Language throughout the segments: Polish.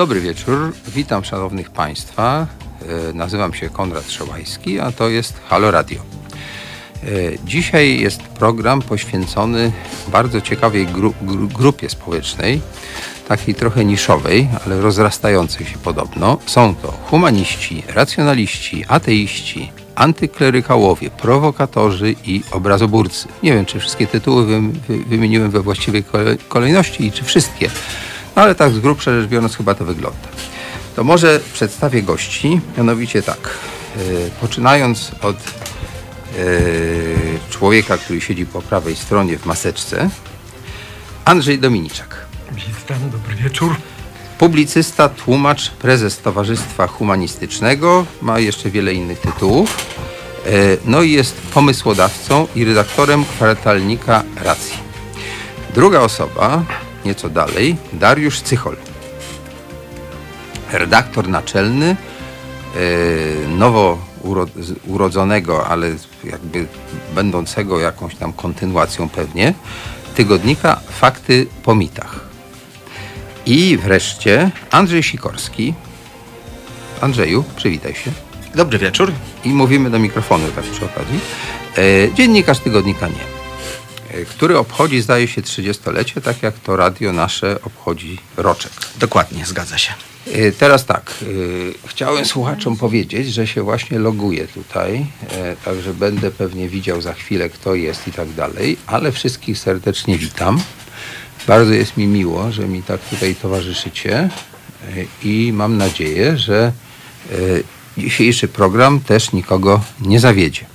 Dobry wieczór, witam szanownych Państwa. E, Nazywam się Konrad Szołajski, a to jest Halo Radio. E, Dzisiaj jest program poświęcony bardzo ciekawej gru, gru, grupie społecznej, takiej trochę niszowej, ale rozrastającej się podobno. Są to humaniści, racjonaliści, ateiści, antyklerykałowie, prowokatorzy i obrazoburcy. Nie wiem, czy wszystkie tytuły wy, wy, wymieniłem we właściwej kole- kolejności i czy wszystkie, no, ale tak z grubsza rzecz biorąc chyba to wygląda. To może przedstawię gości, mianowicie tak, e, poczynając od e, człowieka, który siedzi po prawej stronie w maseczce, Andrzej Dominiczak. Witam, dobry wieczór. Publicysta, tłumacz, prezes Towarzystwa Humanistycznego, ma jeszcze wiele innych tytułów. E, No i jest pomysłodawcą i redaktorem kwartalnika Racji. Druga osoba, nieco dalej, Dariusz Cychol. Redaktor naczelny e, nowo urodzonego, ale jakby będącego jakąś tam kontynuacją pewnie, tygodnika Fakty po mitach. I wreszcie Andrzej Sikorski. Andrzeju, przywitaj się. Dobry wieczór. I mówimy do mikrofonu tak przy okazji. E, dziennikarz tygodnika Nie, który obchodzi, zdaje się, 30-lecie, tak jak to radio nasze obchodzi roczek. Dokładnie, zgadza się. E, Teraz tak, e, chciałem słuchaczom powiedzieć, że się właśnie loguję tutaj, e, także będę pewnie widział za chwilę, kto jest i tak dalej, ale wszystkich serdecznie witam. Bardzo jest mi miło, że mi tak tutaj towarzyszycie e, i mam nadzieję, że e, dzisiejszy program też nikogo nie zawiedzie.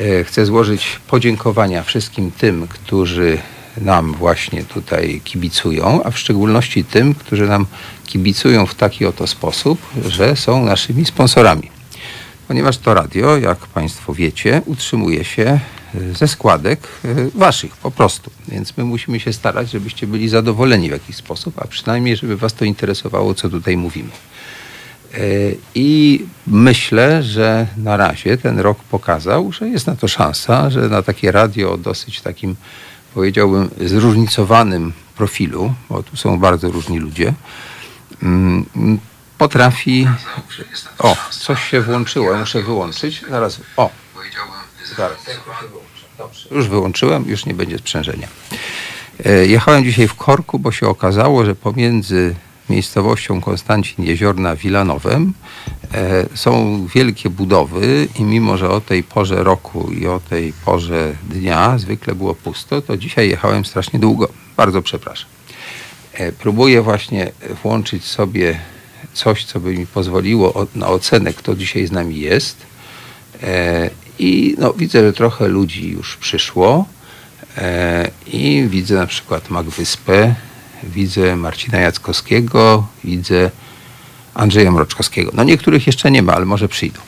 E, Chcę złożyć podziękowania wszystkim tym, którzy nam właśnie tutaj kibicują, a w szczególności tym, którzy nam kibicują w taki oto sposób, że są naszymi sponsorami. Ponieważ to radio, jak Państwo wiecie, utrzymuje się e, ze składek e, Waszych po prostu. Więc my musimy się starać, żebyście byli zadowoleni w jakiś sposób, a przynajmniej, żeby Was to interesowało, co tutaj mówimy. E, I myślę, że na razie ten rok pokazał, że jest na to szansa, że na takie radio o dosyć takim, powiedziałbym, zróżnicowanym profilu, bo tu są bardzo różni ludzie, mm, potrafi. O, coś się włączyło, muszę wyłączyć. Zaraz. O, zaraz. Dobrze, już wyłączyłem, już nie będzie sprzężenia. E, Jechałem dzisiaj w korku, bo się okazało, że pomiędzy miejscowością Konstancin Jeziorna Wilanowem e, są wielkie budowy i mimo, że o tej porze roku i o tej porze dnia zwykle było pusto, to dzisiaj jechałem strasznie długo. Bardzo przepraszam. E, Próbuję właśnie włączyć sobie coś, co by mi pozwoliło na ocenę, kto dzisiaj z nami jest. E, I no, widzę, że trochę ludzi już przyszło. I widzę na przykład Magwyspę, widzę Marcina Jackowskiego, widzę Andrzeja Mroczkowskiego. No niektórych jeszcze nie ma, ale może przyjdą.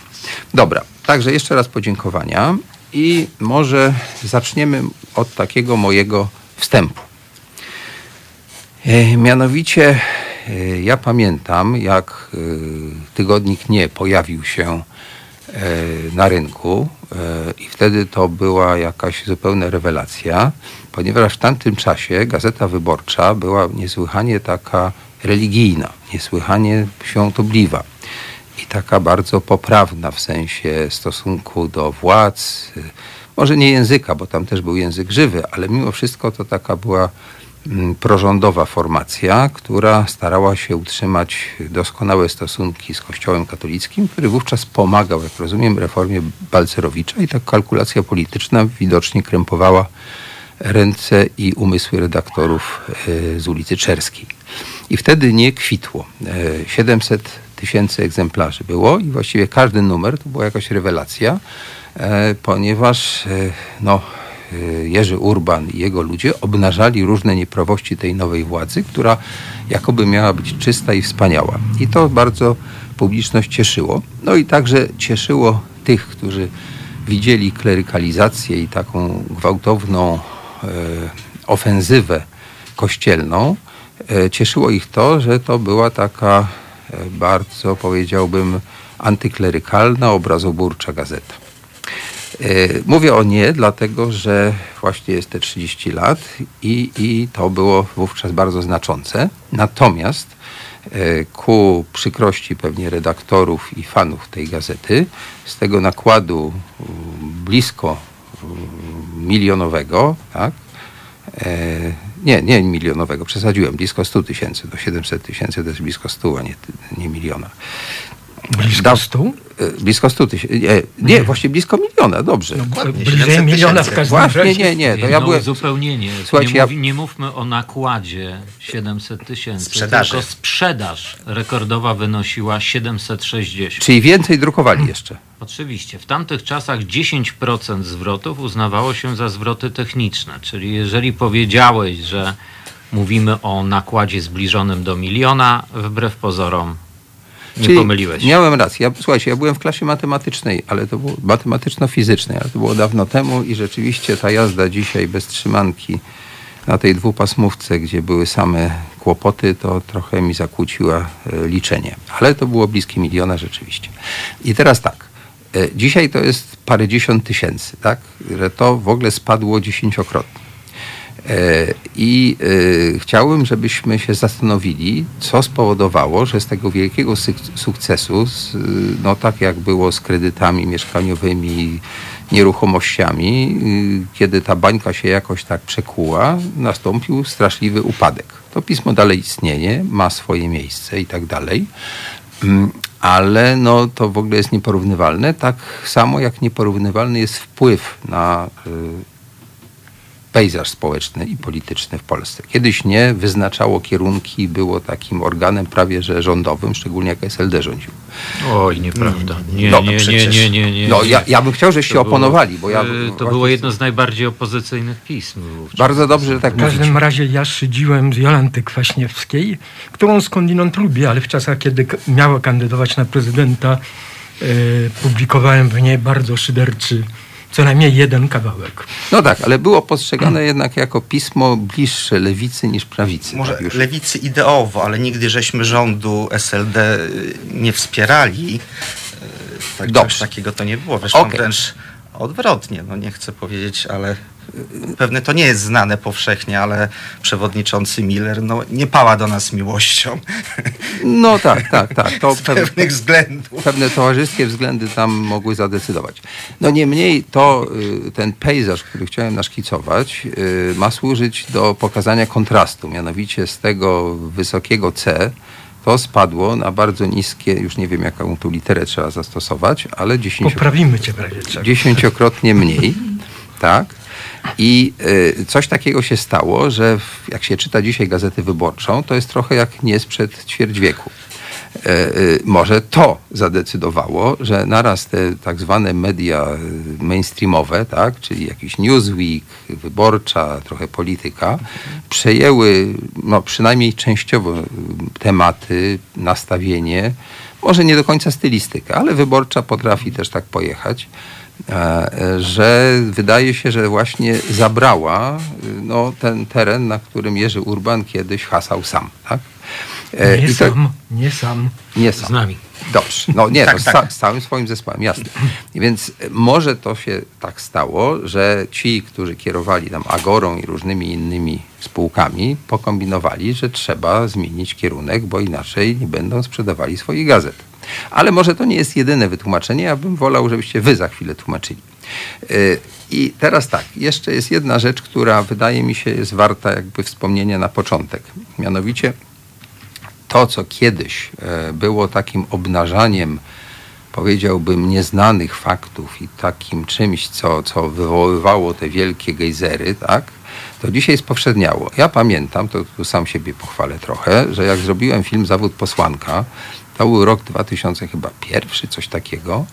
Dobra, także jeszcze raz podziękowania i może zaczniemy od takiego mojego wstępu. E, Mianowicie e, ja pamiętam, jak e, tygodnik nie pojawił się na rynku e, i wtedy to była jakaś zupełna rewelacja, ponieważ w tamtym czasie Gazeta Wyborcza była niesłychanie taka religijna, niesłychanie świątobliwa i taka bardzo poprawna w sensie stosunku do władz, y, może nie języka, bo tam też był język żywy, ale mimo wszystko to taka była prorządowa formacja, która starała się utrzymać doskonałe stosunki z Kościołem katolickim, który wówczas pomagał, jak rozumiem, reformie Balcerowicza i ta kalkulacja polityczna widocznie krępowała ręce i umysły redaktorów e, z ulicy Czerskiej. I wtedy nie kwitło. E, 700 tysięcy egzemplarzy było i właściwie każdy numer to była jakaś rewelacja, e, ponieważ e, no, e, Jerzy Urban i jego ludzie obnażali różne nieprawości tej nowej władzy, która jakoby miała być czysta i wspaniała. I to bardzo publiczność cieszyło. No i także cieszyło tych, którzy widzieli klerykalizację i taką gwałtowną e, ofensywę kościelną. E, cieszyło ich to, że to była taka e, bardzo, powiedziałbym, antyklerykalna, obrazoburcza gazeta. E, Mówię o nie, dlatego że właśnie jest te 30 lat i, i to było wówczas bardzo znaczące. Natomiast E, ku przykrości pewnie redaktorów i fanów tej gazety, z tego nakładu blisko milionowego, tak? E, nie, nie milionowego, przesadziłem, blisko 100 tysięcy, do 700 tysięcy to jest blisko 100, a nie, nie miliona. Blisko Da- 100? E, Blisko 100 tysięcy, nie, nie, właśnie blisko miliona, dobrze. No, bliżej 700 miliona w każdym Właśnie, razie. nie, nie, to ja no, byłem... uzupełnienie. Słuchajcie, nie, ja- nie mówmy o nakładzie 700 tysięcy, Sprzedaży. tylko sprzedaż rekordowa wynosiła 760. Czyli więcej drukowali jeszcze. Oczywiście. W tamtych czasach 10% zwrotów uznawało się za zwroty techniczne, czyli jeżeli powiedziałeś, że mówimy o nakładzie zbliżonym do miliona, wbrew pozorom nie Czyli pomyliłeś. Miałem rację. Ja, słuchajcie, ja byłem w klasie matematycznej, ale to było matematyczno-fizycznej, ale to było dawno temu i rzeczywiście ta jazda dzisiaj bez trzymanki na tej dwupasmówce, gdzie były same kłopoty, to trochę mi zakłóciła e, liczenie. Ale to było bliskie miliona rzeczywiście. I teraz tak. e, Dzisiaj to jest parędziesiąt tysięcy, tak? Że to w ogóle spadło dziesięciokrotnie. E, I e, chciałbym, żebyśmy się zastanowili, co spowodowało, że z tego wielkiego sukcesu, no tak jak było z kredytami mieszkaniowymi, nieruchomościami, y, kiedy ta bańka się jakoś tak przekuła, nastąpił straszliwy upadek. To pismo dalej istnieje, ma swoje miejsce i tak dalej. Mm, Ale no, to w ogóle jest nieporównywalne, tak samo jak nieporównywalny jest wpływ na y, pejzaż społeczny i polityczny w Polsce. Kiedyś nie wyznaczało kierunki, było takim organem prawie że rządowym, szczególnie jak SLD rządził. Oj, nieprawda. Nie, No, nie, nie, nie, nie, nie. No ja, ja bym chciał, żeście oponowali, bo ja... y, To właśnie było jedno z najbardziej opozycyjnych pism. wówczas. Bardzo dobrze, że tak W każdym razie ja szydziłem z Jolanty Kwaśniewskiej, którą skądinąd lubię, ale w czasach, kiedy miała kandydować na prezydenta, e, publikowałem w niej bardzo szyderczy, co najmniej jeden kawałek. No tak, ale było postrzegane jednak jako pismo bliższe lewicy niż prawicy. Może tak już. lewicy ideowo, ale nigdy żeśmy rządu SLD y, nie wspierali. Y, Tak, Dobrze. takiego to nie było. Zresztą Okej. wręcz odwrotnie, no nie chcę powiedzieć, ale pewnie to nie jest znane powszechnie, ale przewodniczący Miller no, nie pała do nas miłością No tak, tak, tak. To z pew- pewnych względów. pewne towarzyskie względy tam mogły zadecydować. No niemniej to y, ten pejzaż, który chciałem naszkicować, y, ma służyć do pokazania kontrastu. Mianowicie z tego wysokiego C to spadło na bardzo niskie, już nie wiem jaką tu literę trzeba zastosować, ale 10 Poprawimy cię czego. dziesięciokrotnie mniej, tak? I y, coś takiego się stało, że jak się czyta dzisiaj Gazetę Wyborczą, to jest trochę jak nie sprzed ćwierć wieku. E, y, może to zadecydowało, że naraz te tak zwane media y, mainstreamowe, tak, czyli jakiś Newsweek, Wyborcza, trochę polityka, przejęły no, przynajmniej częściowo tematy, nastawienie, może nie do końca stylistykę, ale Wyborcza potrafi też tak pojechać że wydaje się, że właśnie zabrała y, no, ten teren, na którym Jerzy Urban kiedyś hasał sam. Tak? E, Nie i to- sam, nie sam. nie Z sam. nami. Dobrze, no nie, Tak, no, z, tak. z całym swoim zespołem, jasne. Więc e, może to się tak stało, że ci, którzy kierowali tam Agorą i różnymi innymi spółkami, pokombinowali, że trzeba zmienić kierunek, bo inaczej nie będą sprzedawali swoich gazet. Ale może to nie jest jedyne wytłumaczenie, ja bym wolał, żebyście wy za chwilę tłumaczyli. E, I teraz tak, jeszcze jest jedna rzecz, która wydaje mi się jest warta jakby wspomnienia na początek. Mianowicie to, co kiedyś e, było takim obnażaniem, powiedziałbym, nieznanych faktów i takim czymś, co, co wywoływało te wielkie gejzery, tak, to dzisiaj spowszedniało. Ja pamiętam, to tu sam siebie pochwalę trochę, że jak zrobiłem film Zawód posłanka, to był rok 2000 chyba pierwszy, coś takiego,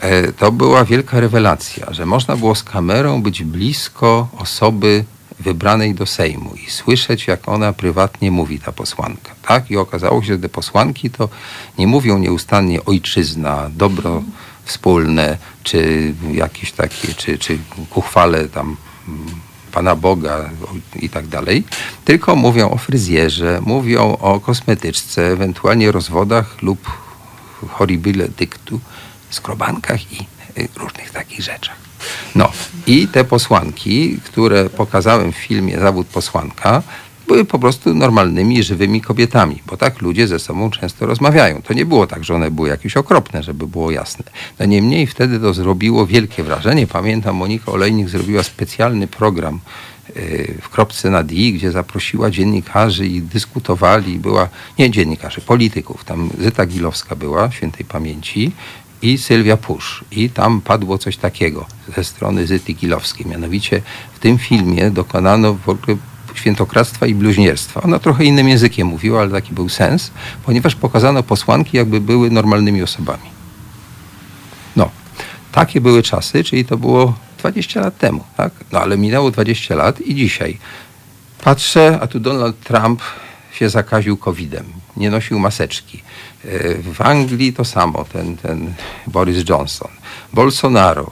e, to była wielka rewelacja, że można było z kamerą być blisko osoby wybranej do Sejmu i słyszeć, jak ona prywatnie mówi, ta posłanka. Tak? I okazało się, że te posłanki to nie mówią nieustannie ojczyzna, dobro wspólne, czy jakieś takie, czy, czy ku chwale tam mm, Pana Boga i tak dalej, tylko mówią o fryzjerze, mówią o kosmetyczce, ewentualnie rozwodach lub horribile dictu, skrobankach i y, różnych takich rzeczach. No i te posłanki, które pokazałem w filmie Zawód posłanka, były po prostu normalnymi, żywymi kobietami, bo tak ludzie ze sobą często rozmawiają. To nie było tak, że one były jakieś okropne, żeby było jasne. No niemniej wtedy to zrobiło wielkie wrażenie. Pamiętam, Monika Olejnik zrobiła specjalny program y, w kropce nad i, gdzie zaprosiła dziennikarzy i dyskutowali. Była, nie dziennikarzy, polityków. Tam Zyta Gilowska była, świętej pamięci, i Sylwia Pusz. I tam padło coś takiego ze strony Zyty Gilowskiej. Mianowicie w tym filmie dokonano w ogóle świętokradztwa i bluźnierstwa. Ona trochę innym językiem mówiła, ale taki był sens, ponieważ pokazano posłanki, jakby były normalnymi osobami. No, takie były czasy, czyli to było 20 lat temu, tak? No ale minęło 20 lat i dzisiaj patrzę, a tu Donald Trump się zakaził COVID-em, nie nosił maseczki. E, W Anglii to samo, ten, ten Boris Johnson. Bolsonaro,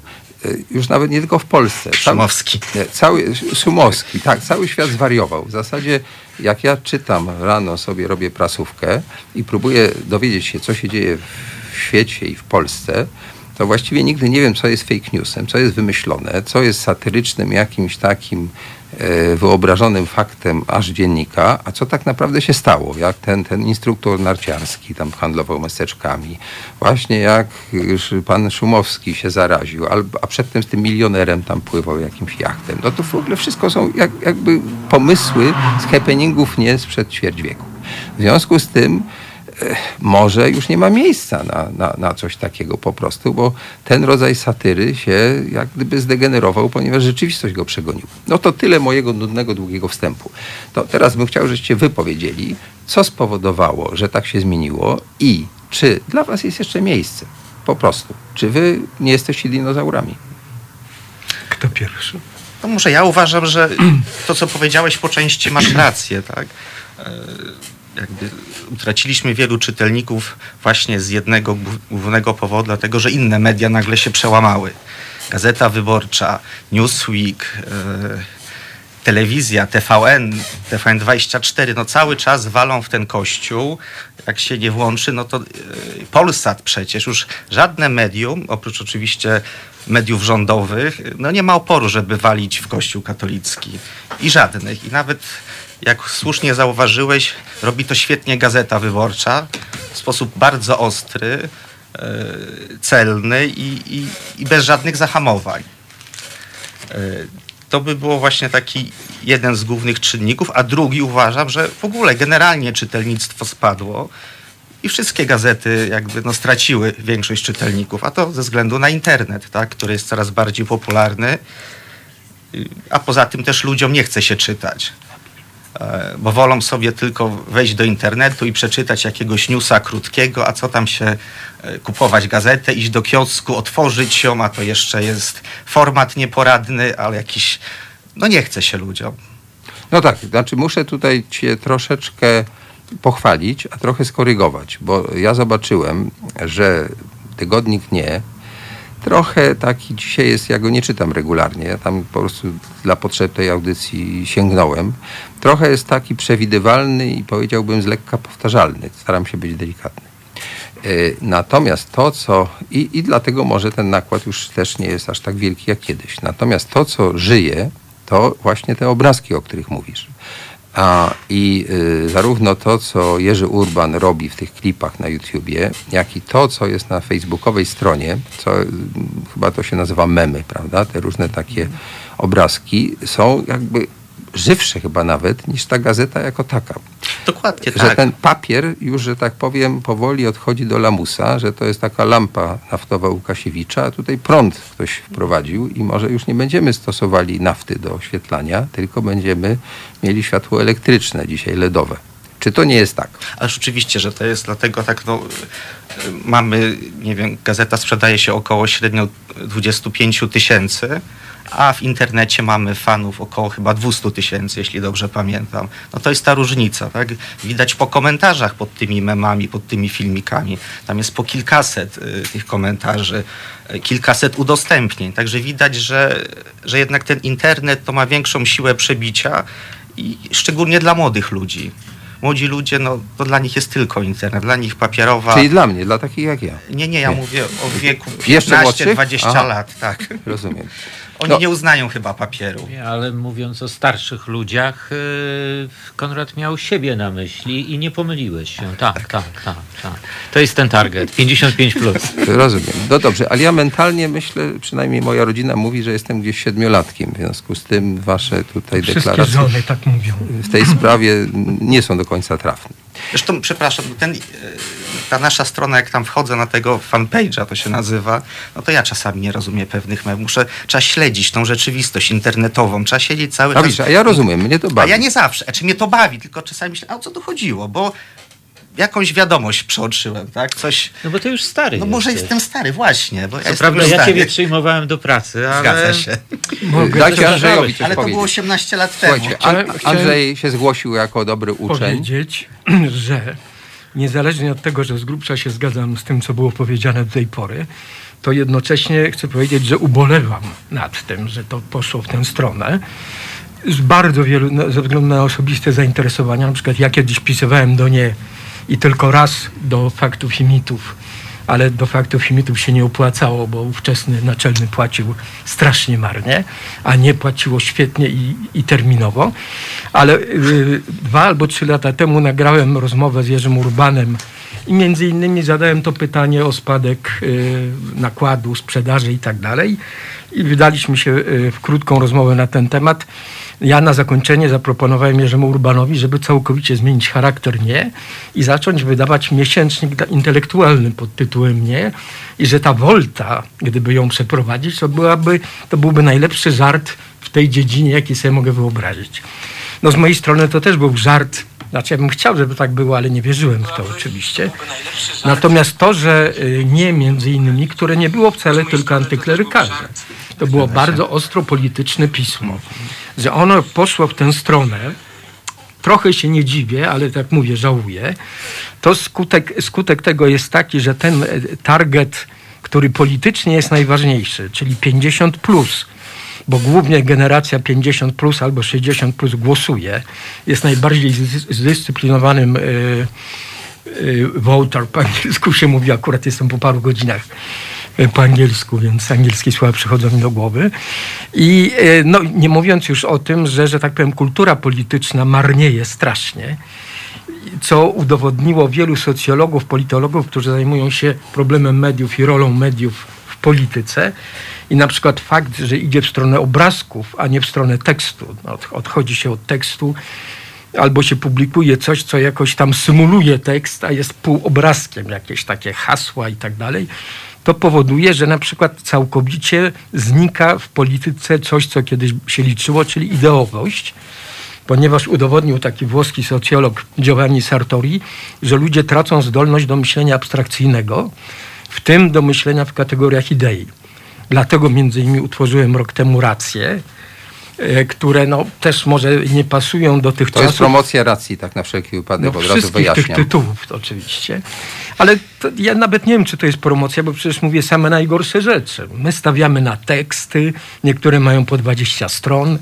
już nawet nie tylko w Polsce. Szumowski. Cały, Szumowski, tak, cały świat zwariował. W zasadzie jak ja czytam rano sobie, robię prasówkę i próbuję dowiedzieć się, co się dzieje w świecie i w Polsce, to właściwie nigdy nie wiem, co jest fake newsem, co jest wymyślone, co jest satyrycznym jakimś takim wyobrażonym faktem aż dziennika, a co tak naprawdę się stało, jak ten, ten instruktor narciarski tam handlował maseczkami, właśnie jak pan Szumowski się zaraził, a przedtem z tym milionerem tam pływał jakimś jachtem. No to w ogóle wszystko są jak, jakby pomysły z happeningów nie sprzed ćwierć wieku. W związku z tym e, może już nie ma miejsca na, na, na coś takiego po prostu, bo ten rodzaj satyry się jak gdyby zdegenerował, ponieważ rzeczywistość go przegoniła. No to tyle mojego nudnego, długiego wstępu. To teraz bym chciał, żebyście wy powiedzieli, co spowodowało, że tak się zmieniło i czy dla was jest jeszcze miejsce? Po prostu. Czy wy nie jesteście dinozaurami? Kto pierwszy? No może ja uważam, że to, co powiedziałeś po części, masz rację, tak? Jakby utraciliśmy wielu czytelników właśnie z jednego głów- głównego powodu, dlatego że inne media nagle się przełamały. Gazeta Wyborcza, Newsweek, e, telewizja, TVN, TVN24, no cały czas walą w ten kościół. Jak się nie włączy, no to e, Polsat przecież już żadne medium, oprócz oczywiście mediów rządowych, no nie ma oporu, żeby walić w kościół katolicki. I żadnych. I nawet, jak słusznie zauważyłeś, robi to świetnie Gazeta Wyborcza w sposób bardzo ostry, e, celny i, i, i bez żadnych zahamowań. E, To by było właśnie taki jeden z głównych czynników, a drugi uważam, że w ogóle generalnie czytelnictwo spadło i wszystkie gazety jakby no, straciły większość czytelników, a to ze względu na internet, tak, który jest coraz bardziej popularny, Y, a poza tym też ludziom nie chce się czytać. E, Bo wolą sobie tylko wejść do internetu i przeczytać jakiegoś newsa krótkiego, a co tam się e, kupować gazetę, iść do kiosku, otworzyć ją, a to jeszcze jest format nieporadny, ale jakiś. No nie chce się ludziom. No tak, znaczy muszę tutaj cię troszeczkę pochwalić, a trochę skorygować, bo ja zobaczyłem, że tygodnik nie, trochę taki dzisiaj jest, ja go nie czytam regularnie, ja tam po prostu dla potrzeb tej audycji sięgnąłem, trochę jest taki przewidywalny i powiedziałbym z lekka powtarzalny, staram się być delikatny. Y, Natomiast to, co. I, I dlatego może ten nakład już też nie jest aż tak wielki jak kiedyś. Natomiast to, co żyje, to właśnie te obrazki, o których mówisz. A, I y, zarówno to, co Jerzy Urban robi w tych klipach na YouTubie, jak i to, co jest na facebookowej stronie, co y, chyba to się nazywa memy, prawda? Te różne takie obrazki są jakby żywsze chyba nawet niż ta gazeta jako taka Dokładnie że tak. ten papier już, że tak powiem, powoli odchodzi do lamusa, że to jest taka lampa naftowa Łukasiewicza, a tutaj prąd ktoś wprowadził i może już nie będziemy stosowali nafty do oświetlania, tylko będziemy mieli światło elektryczne, dzisiaj LEDowe. Czy to nie jest tak? Ależ oczywiście, że to jest dlatego tak, no, mamy, nie wiem, gazeta sprzedaje się około średnio 25 tysięcy, a w internecie mamy fanów około chyba 200 tysięcy, jeśli dobrze pamiętam. No to jest ta różnica, tak? Widać po komentarzach pod tymi memami, pod tymi filmikami. Tam jest po kilkaset y, tych komentarzy, y, kilkaset udostępnień. Także widać, że, że jednak ten internet to ma większą siłę przebicia i szczególnie dla młodych ludzi. Młodzi ludzie, no to dla nich jest tylko internet, dla nich papierowa... Czyli dla mnie, dla takich jak ja. Nie, nie, ja Nie. mówię o wieku Jeszcze młodszych? 15-20 Aha. lat, tak. Rozumiem. Oni No. nie uznają chyba papieru. Nie, ale mówiąc o starszych ludziach, yy, Konrad miał siebie na myśli i nie pomyliłeś się. Tak, tak, tak, tak. To jest ten target. 55 plus. Rozumiem. No dobrze, ale ja mentalnie myślę, przynajmniej moja rodzina mówi, że jestem gdzieś siedmiolatkiem. W związku z tym wasze tutaj Wszystkie deklaracje żony tak mówią. w tej sprawie nie są do końca trafne. Zresztą, przepraszam, ten, e, ta nasza strona, jak tam wchodzę na tego fanpage'a, to się nazywa, no to ja czasami nie rozumiem pewnych memów. Muszę, trzeba śledzić tą rzeczywistość internetową, trzeba siedzieć cały A czas. widzisz, a ja rozumiem, mnie to A bawi. ja nie zawsze, czy mnie to bawi, tylko czasami myślę, a o co tu chodziło, bo jakąś wiadomość przeoczyłem, tak? Coś. No bo to już stary No może jesteś. jestem stary, właśnie, bo ja Co prawda ja stary. ciebie przyjmowałem do pracy, ale... Zgadza się. Mogę Dajcie Andrzejowi coś Ale to powiedzieć. było 18 lat temu. Słuchajcie, An- Andrzej się zgłosił jako dobry uczeń. powiedzieć, że niezależnie od tego, że z grubsza się zgadzam z tym, co było powiedziane do tej pory, to jednocześnie chcę powiedzieć, że ubolewam nad tym, że to poszło w tę stronę. Z bardzo wielu, no, ze względu na osobiste zainteresowania, na przykład ja kiedyś pisywałem do niej i tylko raz do faktów i mitów, ale do faktów i mitów się nie opłacało, bo ówczesny naczelny płacił strasznie marnie, a nie płaciło świetnie i, i terminowo. Ale y, dwa albo trzy lata temu nagrałem rozmowę z Jerzym Urbanem i między innymi zadałem to pytanie o spadek y, nakładu, sprzedaży i tak dalej. I wydaliśmy się y, w krótką rozmowę na ten temat. Ja na zakończenie zaproponowałem Jerzemu Urbanowi, żeby całkowicie zmienić charakter nie i zacząć wydawać miesięcznik intelektualny pod tytułem nie i że ta wolta, gdyby ją przeprowadzić, to, byłaby, to byłby najlepszy żart w tej dziedzinie, jaki sobie mogę wyobrazić. No z mojej strony to też był żart, znaczy ja bym chciał, żeby tak było, ale nie wierzyłem w to oczywiście. Natomiast to, że y, nie między innymi, które nie było wcale tylko antyklerykalne, to było bardzo ostro polityczne pismo, że ono poszło w tę stronę, trochę się nie dziwię, ale tak mówię, żałuję, to skutek, skutek tego jest taki, że ten e, target, który politycznie jest najważniejszy, czyli 50 plus, bo głównie generacja 50 plus albo 60 plus głosuje, jest najbardziej zdys- zdyscyplinowanym y, y, voter, po angielsku się mówi, akurat jestem po paru godzinach y, po angielsku, więc angielskie słowa przychodzą mi do głowy. I y, no, nie mówiąc już o tym, że, że tak powiem, kultura polityczna marnieje strasznie co udowodniło wielu socjologów, politologów, którzy zajmują się problemem mediów i rolą mediów w polityce. I na przykład fakt, że idzie w stronę obrazków, a nie w stronę tekstu, no, od- odchodzi się od tekstu, albo się publikuje coś, co jakoś tam symuluje tekst, a jest półobrazkiem, jakieś takie hasła i tak dalej, to powoduje, że na przykład całkowicie znika w polityce coś, co kiedyś się liczyło, czyli ideowość ponieważ udowodnił taki włoski socjolog Giovanni Sartori, że ludzie tracą zdolność do myślenia abstrakcyjnego, w tym do myślenia w kategoriach idei. Dlatego między innymi utworzyłem rok temu racje, e, które no, też może nie pasują do tych To jest czasów. promocja racji, tak na wszelki wypadek, No, od razu wszystkich tych wyjaśniam. tytułów to oczywiście. Ale to, ja nawet nie wiem, czy to jest promocja, bo przecież mówię same najgorsze rzeczy. My stawiamy na teksty, niektóre mają po 20 stron,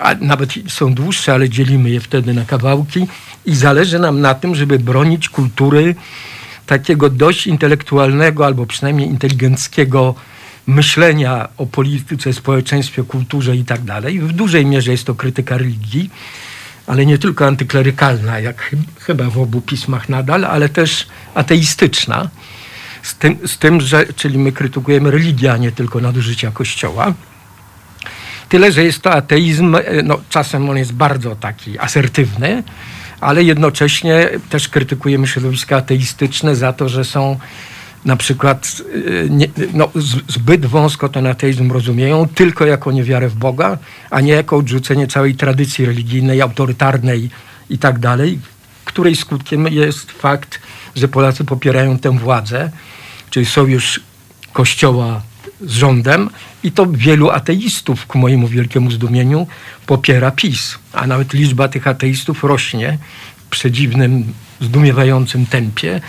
a nawet są dłuższe, ale dzielimy je wtedy na kawałki i zależy nam na tym, żeby bronić kultury takiego dość intelektualnego albo przynajmniej inteligenckiego myślenia o polityce, społeczeństwie, kulturze i tak dalej. W dużej mierze jest to krytyka religii, ale nie tylko antyklerykalna, jak chy- chyba w obu pismach nadal, ale też ateistyczna. Z tym, z tym, że, czyli my krytykujemy religię, a nie tylko nadużycia Kościoła. Tyle, że jest to ateizm, e, no, czasem on jest bardzo taki asertywny, ale jednocześnie też krytykujemy środowiska ateistyczne za to, że są na przykład e, nie, no, zbyt wąsko ten ateizm rozumieją tylko jako niewiarę w Boga, a nie jako odrzucenie całej tradycji religijnej, autorytarnej i tak dalej, której skutkiem jest fakt, że Polacy popierają tę władzę, czyli sojusz Kościoła z rządem i to wielu ateistów, ku mojemu wielkiemu zdumieniu, popiera PiS. A nawet liczba tych ateistów rośnie w przedziwnym, zdumiewającym tempie.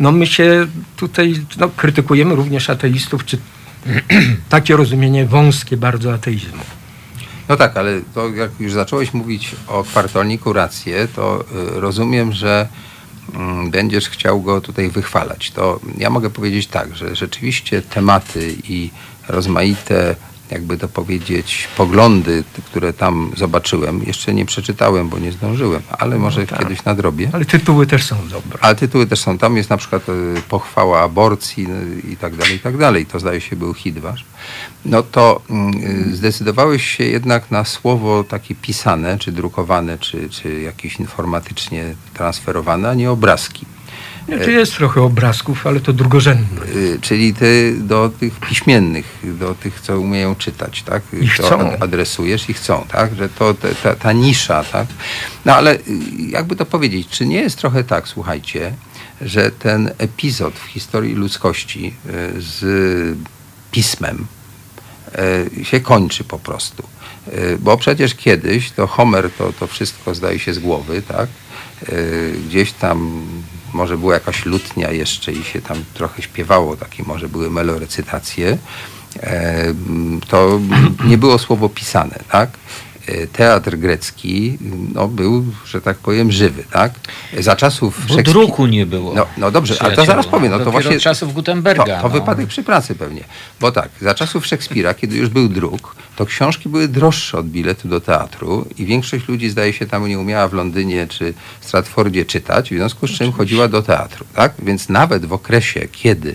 No my się tutaj no, krytykujemy również ateistów, czy takie rozumienie wąskie bardzo ateizmu. No tak, ale to jak już zacząłeś mówić o kwartalniku rację, to y, rozumiem, że mm, będziesz chciał go tutaj wychwalać. To ja mogę powiedzieć tak, że rzeczywiście tematy i rozmaite jakby to powiedzieć, poglądy, które tam zobaczyłem, jeszcze nie przeczytałem, bo nie zdążyłem, ale może tak. kiedyś nadrobię. Ale tytuły też są dobre. Ale tytuły też są. Tam jest na przykład e, pochwała aborcji e, i tak dalej, i tak dalej. To zdaje się był hit wasz. No to mm, e, zdecydowałeś się jednak na słowo takie pisane, czy drukowane, czy, czy jakieś informatycznie transferowane, a nie obrazki. Znaczy jest trochę obrazków, ale to drugorzędne. Y, Czyli ty do tych piśmiennych, do tych, co umieją czytać, tak? I to chcą. ad- adresujesz i chcą, tak? Że to ta, ta nisza, tak? No ale y, jakby to powiedzieć, czy nie jest trochę tak, słuchajcie, że ten epizod w historii ludzkości y, z pismem się kończy po prostu. Bo przecież kiedyś to Homer to, to wszystko zdaje się z głowy, tak? Gdzieś tam może była jakaś lutnia jeszcze i się tam trochę śpiewało, takie może były melorecytacje. E, To nie było słowo pisane, tak? E, Teatr grecki no, był, że tak powiem, żywy, tak? Za czasów Bo druku nie było. No, no dobrze, ale to zaraz powiem. No to właśnie czasów Gutenberga. To, to no. wypadek przy pracy pewnie. Bo tak, za czasów Szekspira, kiedy już był druk, to książki były droższe od biletu do teatru i większość ludzi, zdaje się, tam nie umiała w Londynie czy Stratfordzie czytać, w związku z czym chodziła do teatru. Tak? Więc nawet w okresie, kiedy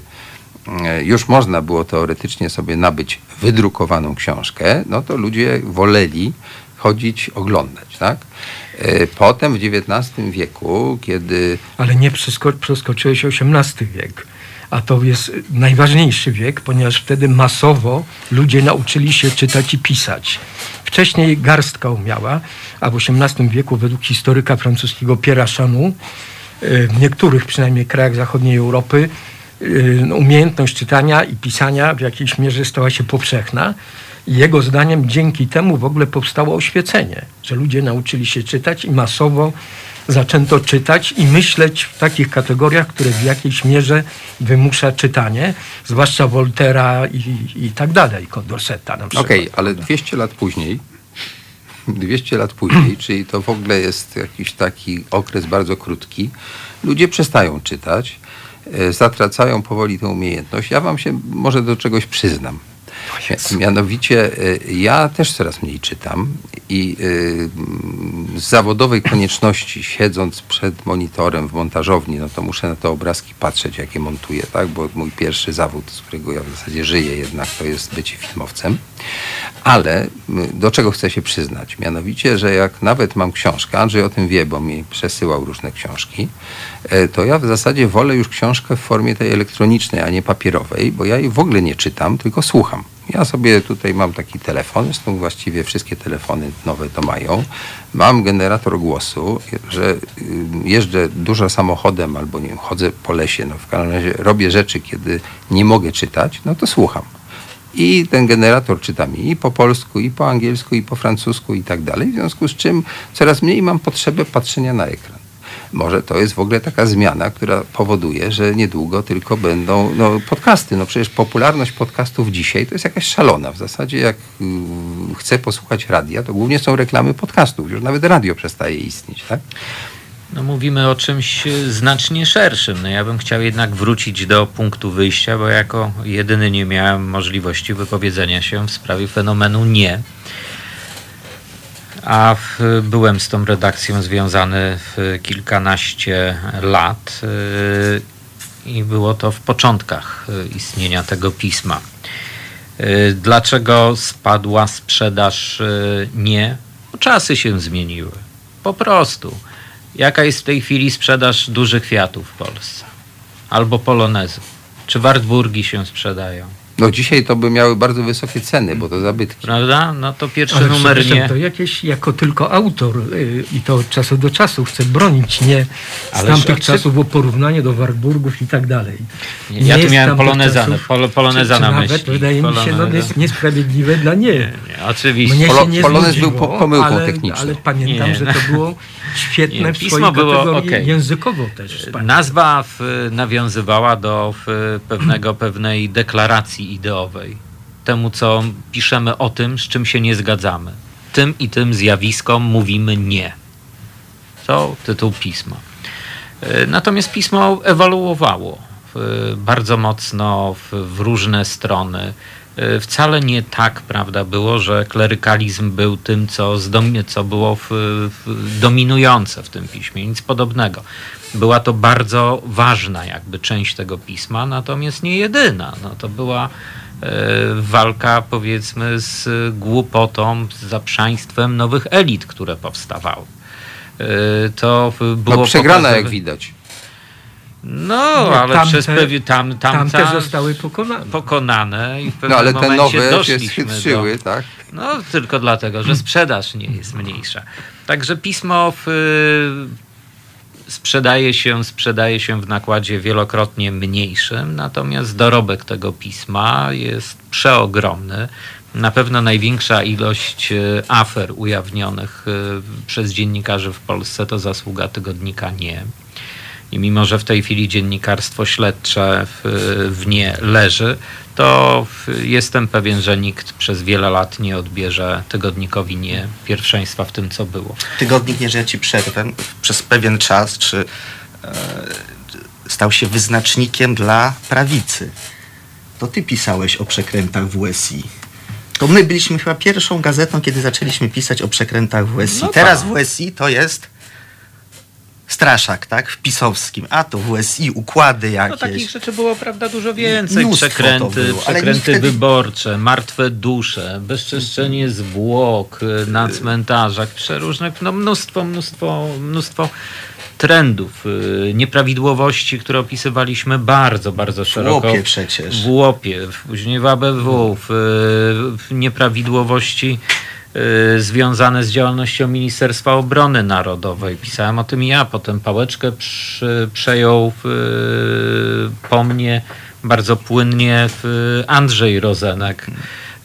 e, już można było teoretycznie sobie nabyć wydrukowaną książkę, no to ludzie woleli chodzić, oglądać. Tak? E, Potem w XIX wieku, kiedy Ale nie przesko- przeskoczyłeś XVIII wiek. A to jest najważniejszy wiek, ponieważ wtedy masowo ludzie nauczyli się czytać i pisać. Wcześniej garstka umiała, a w XVIII wieku według historyka francuskiego Pierre'a Chanu y, w niektórych przynajmniej krajach zachodniej Europy y, umiejętność czytania i pisania w jakiejś mierze stała się powszechna. Jego zdaniem dzięki temu w ogóle powstało oświecenie, że ludzie nauczyli się czytać i masowo zaczęto czytać i myśleć w takich kategoriach, które w jakiejś mierze wymusza czytanie, zwłaszcza Voltera i, i tak dalej, Condorseta na przykład. Okej, ale 200 lat później, 200 lat później, czyli to w ogóle jest jakiś taki okres bardzo krótki, ludzie przestają czytać, e, zatracają powoli tę umiejętność. Ja wam się może do czegoś przyznam. Mianowicie e, ja też coraz mniej czytam i mm, z zawodowej konieczności, siedząc przed monitorem w montażowni, no to muszę na te obrazki patrzeć, jakie montuję, tak? bo mój pierwszy zawód, z którego ja w zasadzie żyję jednak, to jest bycie filmowcem. Ale m, do czego chcę się przyznać? Mianowicie, że jak nawet mam książkę, Andrzej o tym wie, bo mi przesyłał różne książki, to ja w zasadzie wolę już książkę w formie tej elektronicznej, a nie papierowej, bo ja jej w ogóle nie czytam, tylko słucham. Ja sobie tutaj mam taki telefon, zresztą właściwie wszystkie telefony nowe to mają. Mam generator głosu, że y, jeżdżę dużo samochodem albo nie wiem, chodzę po lesie, no w każdym razie robię rzeczy, kiedy nie mogę czytać, no to słucham. I ten generator czyta mi i po polsku, i po angielsku, i po francusku, i tak dalej. W związku z czym coraz mniej mam potrzebę patrzenia na ekran. Może to jest w ogóle taka zmiana, która powoduje, że niedługo tylko będą no, podcasty. No przecież popularność podcastów dzisiaj to jest jakaś szalona. W zasadzie jak y, chcę posłuchać radia, to głównie są reklamy podcastów. Już nawet radio przestaje istnieć, tak? No mówimy o czymś e, znacznie szerszym. No ja bym chciał jednak wrócić do punktu wyjścia, bo jako jedyny nie miałem możliwości wypowiedzenia się w sprawie fenomenu nie. A w, byłem z tą redakcją związany w kilkanaście lat yy, i było to w początkach yy, istnienia tego pisma. Yy, Dlaczego spadła sprzedaż nie? Czasy się zmieniły. Po prostu. Jaka jest w tej chwili sprzedaż dużych kwiatów w Polsce? Albo polonezów? Czy Wartburgi się sprzedają? No dzisiaj to by miały bardzo wysokie ceny, bo to zabytki. Prawda? No to pierwszy Ale numer nie. to jakieś jako tylko autor y, i to od czasu do czasu chcę bronić nie z Ależ tamtych oczy- czasów, bo porównanie do Wartburgów i tak dalej. Nie, ja tu jest miałem tamtych czasów, pol, poloneza czy, na czy myśli. Nawet wydaje mi się, no, Poloneza. jest niesprawiedliwe dla nie. Nie, oczywiście. Mnie Polo- się nie polonez znudziło, był po- pomyłką ale, techniczną. Ale pamiętam, Nie, że no. to było świetne w pismo było okej. językowo też. wspaniałe. Nazwa w, nawiązywała do pewnego, pewnej deklaracji ideowej. Temu, co piszemy o tym, z czym się nie zgadzamy. Tym i tym zjawiskom mówimy nie. To tytuł pisma. E, Natomiast pismo ewoluowało w, bardzo mocno w, w różne strony. E, wcale nie tak, prawda, było, że klerykalizm był tym, co, zdom- co było w, w, dominujące w tym piśmie. Nic podobnego. Była to bardzo ważna jakby część tego pisma, natomiast nie jedyna. No, to była e, walka powiedzmy z głupotą, z zaprzaństwem nowych elit, które powstawały. E, to było No przegrana jak widać. No, Nie, ale tamte- przez pewien tam, tam, Tamte zostały pokonane. pokonane i w pewnym No ale te nowe się schytrzyły, do, tak? No tylko dlatego, że sprzedaż nie jest mniejsza. Także pismo w, y, sprzedaje, się, sprzedaje się w nakładzie wielokrotnie mniejszym, natomiast dorobek tego pisma jest przeogromny. Na pewno największa ilość y, afer ujawnionych y, przez dziennikarzy w Polsce to zasługa tygodnika Nie. I mimo, że w tej chwili dziennikarstwo śledcze w, w nie leży, to jestem pewien, że nikt przez wiele lat nie odbierze tygodnikowi nie pierwszeństwa w tym, co było. Tygodnik, jeżeli ja ci przerwę, przez pewien czas, czy e, stał się wyznacznikiem dla prawicy. To ty pisałeś o przekrętach w USI. To my byliśmy chyba pierwszą gazetą, kiedy zaczęliśmy pisać o przekrętach w USI. No Teraz tak. w USI to jest straszak, tak? W pisowskim. A to w USI układy No jakieś. takich rzeczy było, prawda, dużo więcej. Mnóstwo Przekręty, było, przekręty wtedy- wyborcze, martwe dusze, bezczeszczenie zwłok y, na cmentarzach, przeróżnych, no mnóstwo, mnóstwo, mnóstwo trendów, y, nieprawidłowości, które opisywaliśmy bardzo, bardzo szeroko. łopie przecież. W łopie, w- później w ABW, w, w nieprawidłowości związane z działalnością Ministerstwa Obrony Narodowej. Pisałem o tym ja, potem pałeczkę przy, przejął y, po mnie bardzo płynnie y, Andrzej Rozenek.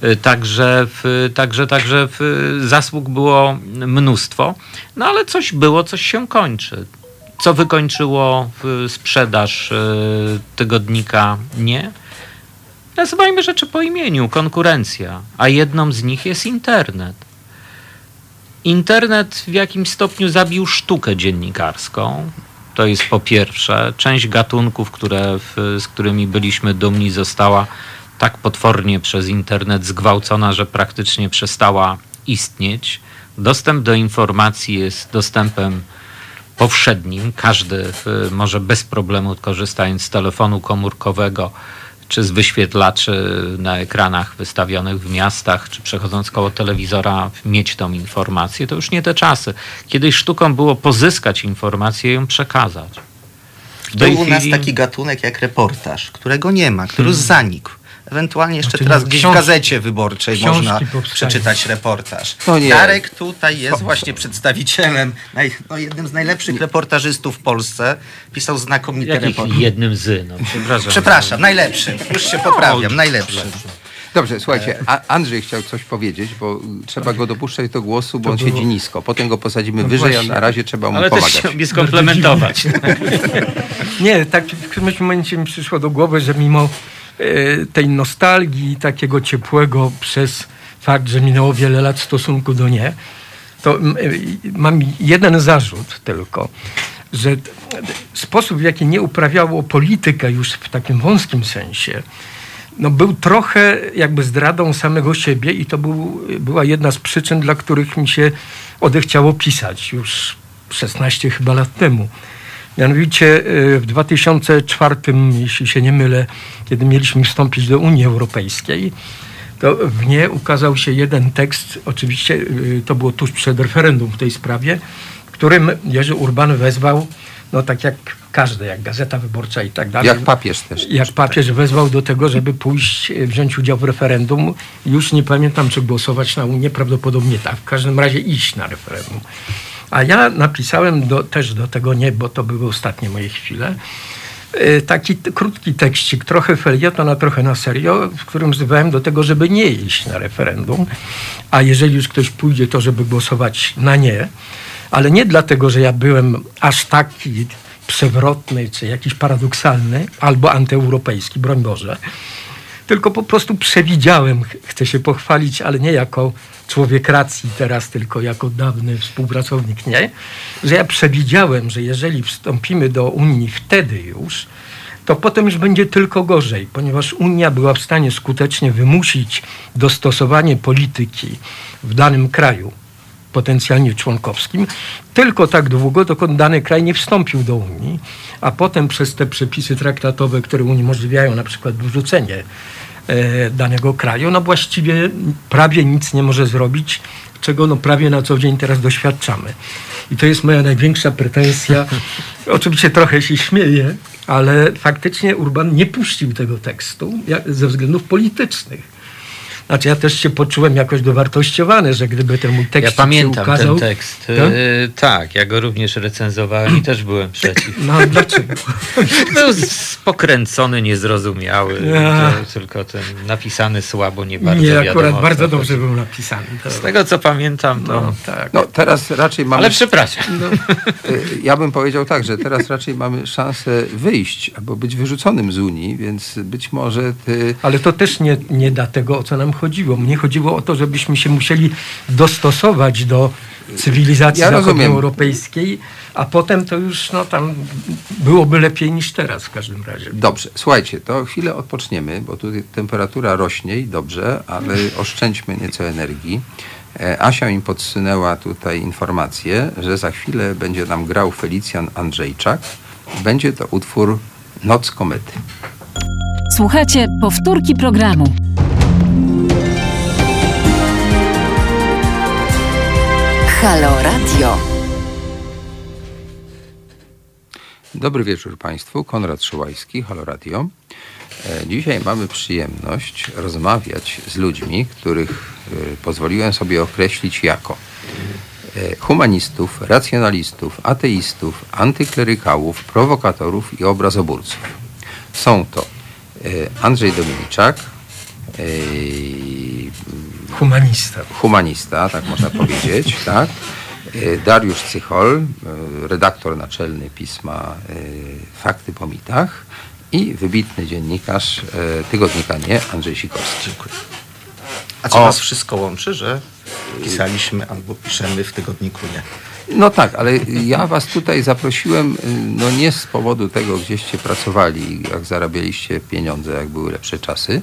Y, Także, także, także zasług było mnóstwo, no ale coś było, coś się kończy. Co wykończyło sprzedaż y, tygodnika? Nie. Nazywajmy rzeczy po imieniu, konkurencja, a jedną z nich jest internet. Internet w jakimś stopniu zabił sztukę dziennikarską. To jest po pierwsze. Część gatunków, które, w, z którymi byliśmy dumni, została tak potwornie przez internet zgwałcona, że praktycznie przestała istnieć. Dostęp do informacji jest dostępem powszednim. Każdy y, może bez problemu, korzystając z telefonu komórkowego czy z wyświetlaczy na ekranach wystawionych w miastach, czy przechodząc koło telewizora, mieć tą informację. To już nie te czasy. Kiedyś sztuką było pozyskać informację i ją przekazać. W Był u nas chwili- taki gatunek jak reportaż, którego nie ma, który zanikł. Ewentualnie jeszcze Znaczy, teraz no, gdzieś w książki- gazecie wyborczej książki można powstają. przeczytać reportaż. No nie. Darek tutaj jest właśnie przedstawicielem, naj, no, jednym z najlepszych reportażystów w Polsce. Pisał znakomite Jakich reportaże. jednym z, no, przepraszam. Przepraszam, najlepszym. Już się poprawiam, najlepszym. Dobrze, słuchajcie, a Andrzej chciał coś powiedzieć, bo y, trzeba go dopuszczać do głosu, bo on było- siedzi nisko. Potem go posadzimy No wyżej, a na razie trzeba mu Ale też pomagać. chciałbym skomplementować. Nie, tak w którymś momencie mi przyszło do głowy, że mimo tej nostalgii, takiego ciepłego przez fakt, że minęło wiele lat w stosunku do nie, to e, mam jeden zarzut tylko, że sposób, w jaki nie uprawiało politykę już w takim wąskim sensie, no był trochę jakby zdradą samego siebie i to był, była jedna z przyczyn, dla których mi się odechciało pisać już 16 chyba lat temu. Mianowicie y, w 2004, jeśli się nie mylę, kiedy mieliśmy wstąpić do Unii Europejskiej, to w nie ukazał się jeden tekst, oczywiście y, to było tuż przed referendum w tej sprawie, w którym Jerzy Urban wezwał, no tak jak każdy, jak Gazeta Wyborcza i tak dalej. Jak papież też. Jak papież wezwał do tego, żeby pójść, e, wziąć udział w referendum. Już nie pamiętam, czy głosować na Unię, prawdopodobnie tak. W każdym razie iść na referendum. A ja napisałem do, też do tego nie, bo to były ostatnie moje chwile. e, Taki krótki tekścik, trochę felieton, a trochę na serio, w którym wzywałem do tego, żeby nie iść na referendum. A jeżeli już ktoś pójdzie, to żeby głosować na nie. Ale nie dlatego, że ja byłem aż taki przewrotny, czy jakiś paradoksalny, albo antyeuropejski, broń Boże. Tylko po prostu przewidziałem, ch- chcę się pochwalić, ale nie jako człowiek racji teraz, tylko jako dawny współpracownik, nie? Że ja przewidziałem, że jeżeli wstąpimy do Unii wtedy już, to potem już będzie tylko gorzej, ponieważ Unia była w stanie skutecznie wymusić dostosowanie polityki w danym kraju potencjalnie członkowskim, tylko tak długo, dokąd dany kraj nie wstąpił do Unii, a potem przez te przepisy traktatowe, które uniemożliwiają na przykład wyrzucenie e, danego kraju, no właściwie prawie nic nie może zrobić, czego no prawie na co dzień teraz doświadczamy. I to jest moja największa pretensja. Oczywiście trochę się śmieję, ale faktycznie Urban nie puścił tego tekstu ze względów politycznych. Znaczy ja też się poczułem jakoś dowartościowany, że gdyby ten mój tekst Ja się pamiętam ukazał, ten tekst. Tak? Tak? tak, ja go również recenzowałem i też byłem przeciw. No dlaczego? Był pokręcony, niezrozumiały, Ja. tylko ten napisany słabo, nie bardzo Nie, wiadomo, akurat bardzo dobrze był napisany. To, Z tego co pamiętam, to... no, tak. No teraz raczej mamy... Ale przepraszam. Y, Ja bym powiedział tak, że teraz raczej mamy szansę wyjść albo być wyrzuconym z Unii, więc być może ty... Ale to też nie, nie da tego, o co nam chodziło. Mnie chodziło o to, żebyśmy się musieli dostosować do cywilizacji Ja zachodnioeuropejskiej, a potem to już no, tam byłoby lepiej niż teraz w każdym razie. Dobrze, słuchajcie, to chwilę odpoczniemy, bo tutaj temperatura rośnie i dobrze, ale oszczędźmy nieco energii. E, Asia mi podsunęła tutaj informację, że za chwilę będzie nam grał Felicjan Andrzejczak. Będzie to utwór Noc komety. Słuchajcie powtórki programu. Halo Radio. Dobry wieczór Państwu, Konrad Szyłajski, Halo Radio. E, Dzisiaj mamy przyjemność rozmawiać z ludźmi, których e, pozwoliłem sobie określić jako e, humanistów, racjonalistów, ateistów, antyklerykałów, prowokatorów i obrazoburców. Są to Andrzej Dominiczak, Humanista. humanista, tak można powiedzieć, tak? E, Dariusz Cychol, e, redaktor naczelny pisma e, Fakty po mitach i wybitny dziennikarz tygodnika Nie, Andrzej Sikorski. A co O. nas wszystko łączy, że pisaliśmy albo piszemy w tygodniku nie? No tak, ale ja was tutaj zaprosiłem, no nie z powodu tego, gdzieście pracowali, jak zarabialiście pieniądze, jak były lepsze czasy,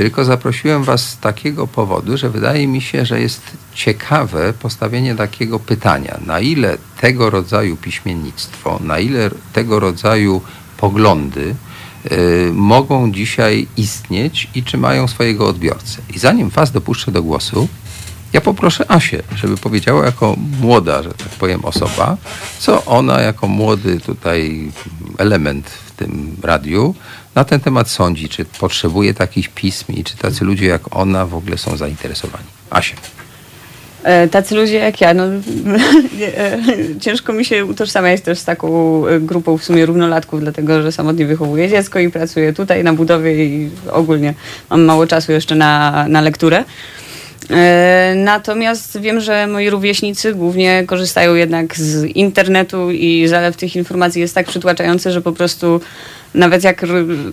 tylko zaprosiłem was z takiego powodu, że wydaje mi się, że jest ciekawe postawienie takiego pytania, na ile tego rodzaju piśmiennictwo, na ile tego rodzaju poglądy y, mogą dzisiaj istnieć i czy mają swojego odbiorcę. I zanim was dopuszczę do głosu, ja poproszę Asię, żeby powiedziała jako młoda, że tak powiem, osoba, co ona jako młody tutaj element tym radiu na ten temat sądzi, czy potrzebuje takich pism i czy tacy ludzie jak ona w ogóle są zainteresowani. Asia. E, Tacy ludzie jak ja, no, e, ciężko mi się utożsamiać też z taką e, grupą w sumie równolatków, dlatego że samotnie wychowuję dziecko i pracuję tutaj na budowie i ogólnie mam mało czasu jeszcze na, na lekturę. E, Natomiast wiem, że moi rówieśnicy głównie korzystają jednak z internetu i zalew tych informacji jest tak przytłaczający, że po prostu nawet jak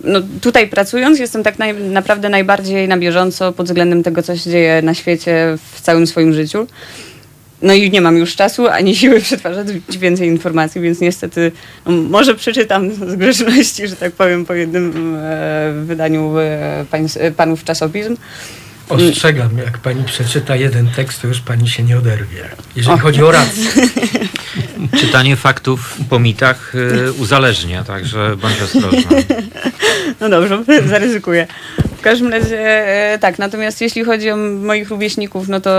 no, tutaj pracując jestem tak naj, naprawdę najbardziej na bieżąco pod względem tego, co się dzieje na świecie w całym swoim życiu. No i nie mam już czasu ani siły przetwarzać więcej informacji, więc niestety no, może przeczytam z grzeczności, że tak powiem, po jednym e, wydaniu e, pańs, e, panów czasopism. Ostrzegam, jak pani przeczyta jeden tekst, to już pani się nie oderwie. Jeżeli Och. chodzi o rację. Czytanie faktów po mitach y, uzależnia, także bądź ostrożna. No dobrze, zaryzykuję. W każdym razie e, tak, natomiast jeśli chodzi o moich rówieśników, no to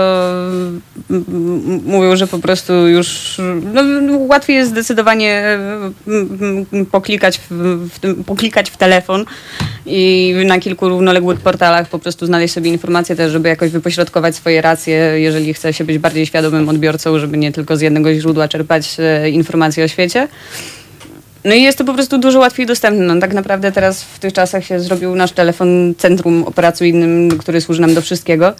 mówią, że po prostu już no, łatwiej jest zdecydowanie e, poklikać w, w, poklikać w telefon i na kilku równoległych portalach po prostu znaleźć sobie informacje też, żeby jakoś wypośrodkować swoje racje, jeżeli chce się być bardziej świadomym odbiorcą, żeby nie tylko z jednego źródła czerpać e, informacje o świecie. No i jest to po prostu dużo łatwiej dostępne. No, tak naprawdę teraz w tych czasach się zrobił nasz telefon centrum operacyjnym, który służy nam do wszystkiego.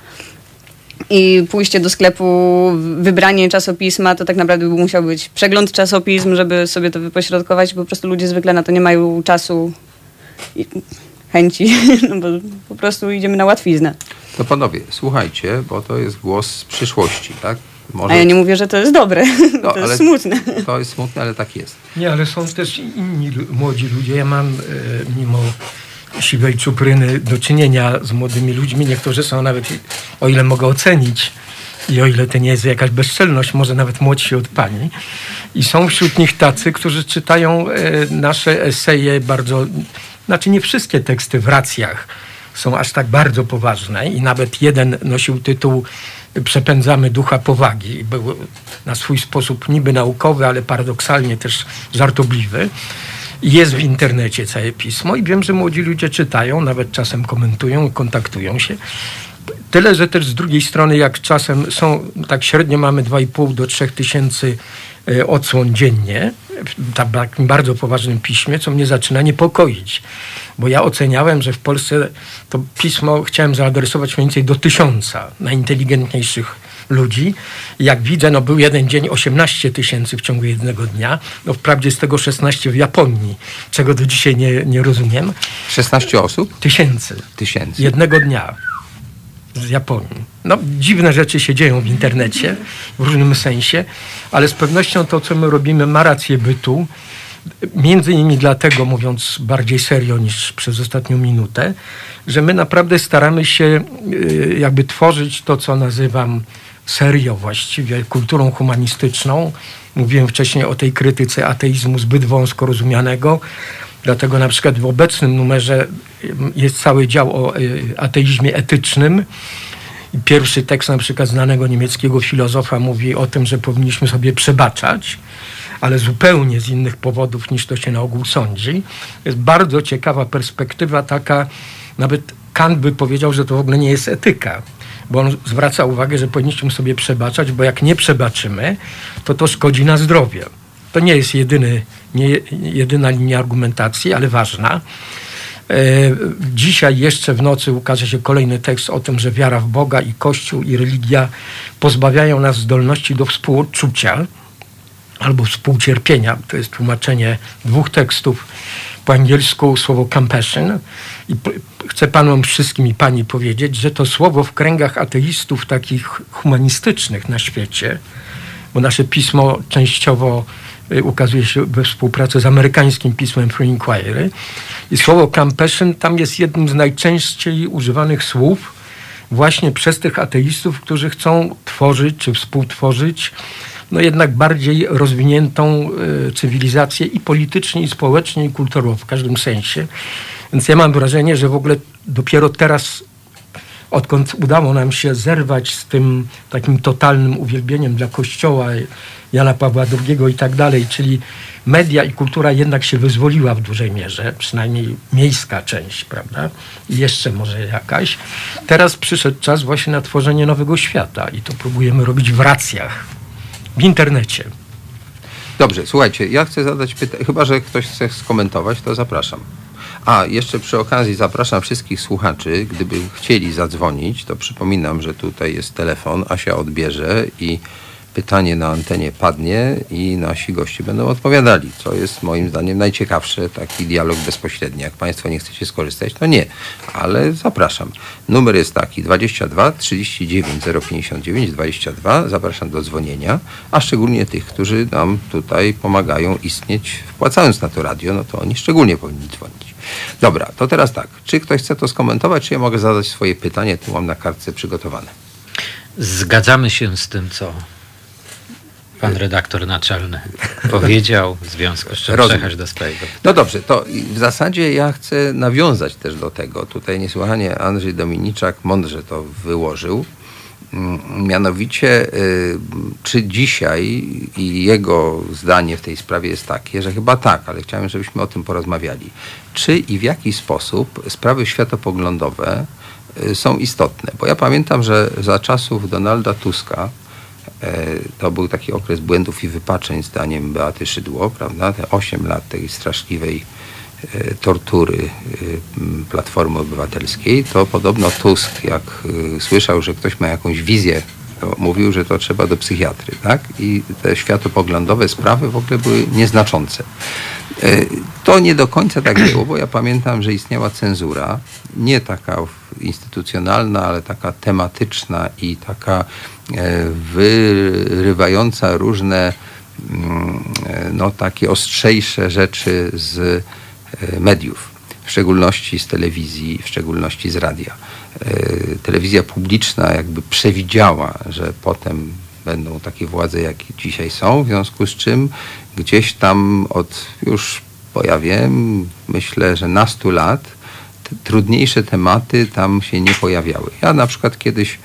I pójście do sklepu, wybranie czasopisma, to tak naprawdę by musiał być przegląd czasopism, żeby sobie to wypośrodkować. Po prostu ludzie zwykle na to nie mają czasu i chęci, no bo po prostu idziemy na łatwiznę. To panowie, słuchajcie, bo to jest głos z przyszłości, tak? Może A ja nie mówię, że to jest dobre. No, to jest smutne. To jest smutne, ale tak jest. Nie, ale są też inni młodzi ludzie. Ja mam e, mimo siwej czupryny do czynienia z młodymi ludźmi. Niektórzy są nawet, o ile mogę ocenić, i o ile to nie jest jakaś bezczelność, może nawet młodsi od pani. I są wśród nich tacy, którzy czytają e, nasze eseje bardzo, znaczy nie wszystkie teksty w racjach są aż tak bardzo poważne i nawet jeden nosił tytuł Przepędzamy ducha powagi. Był na swój sposób niby naukowy, ale paradoksalnie też żartobliwy. Jest w internecie całe pismo i wiem, że młodzi ludzie czytają, nawet czasem komentują, kontaktują się. Tyle, że też z drugiej strony, jak czasem są, tak średnio mamy 2,5 do 3 tysięcy odsłon dziennie w bardzo poważnym piśmie, co mnie zaczyna niepokoić. Bo ja oceniałem, że w Polsce to pismo chciałem zaadresować mniej więcej do tysiąca najinteligentniejszych ludzi. Jak widzę, no był jeden dzień 18 tysięcy w ciągu jednego dnia. No wprawdzie z tego 16 w Japonii, czego do dzisiaj nie, nie rozumiem. 16 osób? Tysięcy. Tysięcy. Jednego dnia z Japonii. No, dziwne rzeczy się dzieją w internecie w różnym sensie, ale z pewnością to, co my robimy, ma rację bytu. Między innymi dlatego, mówiąc bardziej serio niż przez ostatnią minutę, że my naprawdę staramy się y, jakby tworzyć to, co nazywam serio właściwie, kulturą humanistyczną. Mówiłem wcześniej o tej krytyce ateizmu zbyt wąsko rozumianego. Dlatego na przykład w obecnym numerze jest cały dział o y, ateizmie etycznym. Pierwszy tekst na przykład znanego niemieckiego filozofa mówi o tym, że powinniśmy sobie przebaczać, ale zupełnie z innych powodów niż to się na ogół sądzi. Jest bardzo ciekawa perspektywa taka, nawet Kant by powiedział, że to w ogóle nie jest etyka, bo on zwraca uwagę, że powinniśmy sobie przebaczać, bo jak nie przebaczymy, to to szkodzi na zdrowie. To nie jest jedyny, nie, jedyna linia argumentacji, ale ważna. E, Dzisiaj jeszcze w nocy ukaże się kolejny tekst o tym, że wiara w Boga i Kościół i religia pozbawiają nas zdolności do współodczucia albo współcierpienia. To jest tłumaczenie dwóch tekstów po angielsku słowo compassion. I chcę panom wszystkim i pani powiedzieć, że to słowo w kręgach ateistów takich humanistycznych na świecie, bo nasze pismo częściowo ukazuje się we współpracy z amerykańskim pismem Free Inquiry. I słowo compassion tam jest jednym z najczęściej używanych słów właśnie przez tych ateistów, którzy chcą tworzyć czy współtworzyć no jednak bardziej rozwiniętą y, cywilizację i politycznie, i społecznie, i kulturowo w każdym sensie. Więc ja mam wrażenie, że w ogóle dopiero teraz odkąd udało nam się zerwać z tym takim totalnym uwielbieniem dla Kościoła, Jana Pawła II i tak dalej, czyli media i kultura jednak się wyzwoliła w dużej mierze, przynajmniej miejska część, prawda? I jeszcze może jakaś. Teraz przyszedł czas właśnie na tworzenie nowego świata i to próbujemy robić w racjach, w internecie. Dobrze, słuchajcie, ja chcę zadać pytanie, chyba że ktoś chce skomentować, to zapraszam. A, jeszcze przy okazji zapraszam wszystkich słuchaczy, gdyby chcieli zadzwonić, to przypominam, że tutaj jest telefon, Asia odbierze i pytanie na antenie padnie i nasi goście będą odpowiadali, co jest moim zdaniem najciekawsze, taki dialog bezpośredni. Jak Państwo nie chcecie skorzystać, to nie, ale zapraszam. Numer jest taki 22 39 059 22. Zapraszam do dzwonienia, a szczególnie tych, którzy nam tutaj pomagają istnieć, wpłacając na to radio, no to oni szczególnie powinni dzwonić. Dobra, to teraz tak. Czy ktoś chce to skomentować, czy ja mogę zadać swoje pytanie? Tu mam na kartce przygotowane. Zgadzamy się z tym, co pan redaktor naczelny powiedział. W związku z czym przechać do swojego. No dobrze, to w zasadzie ja chcę nawiązać też do tego. Tutaj niesłychanie Andrzej Dominiczak mądrze to wyłożył. Mianowicie, y, czy dzisiaj i jego zdanie w tej sprawie jest takie, że chyba tak, ale chciałem, żebyśmy o tym porozmawiali. Czy i w jaki sposób sprawy światopoglądowe y, są istotne? Bo ja pamiętam, że za czasów Donalda Tuska E, To był taki okres błędów i wypaczeń, zdaniem Beaty Szydło, prawda? Te 8 lat tej straszliwej tortury e, Platformy Obywatelskiej, to podobno Tusk, jak e, słyszał, że ktoś ma jakąś wizję, to mówił, że to trzeba do psychiatry, tak? I te światopoglądowe sprawy w ogóle były nieznaczące. E, To nie do końca tak było, bo ja pamiętam, że istniała cenzura, nie taka instytucjonalna, ale taka tematyczna i taka e, wyrywająca różne mm, e, no, takie ostrzejsze rzeczy z e, mediów, w szczególności z telewizji, w szczególności z radia. E, Telewizja publiczna jakby przewidziała, że potem będą takie władze, jakie dzisiaj są, w związku z czym gdzieś tam od już, bo ja wiem, myślę, że nastu lat te trudniejsze tematy tam się nie pojawiały. Ja na przykład kiedyś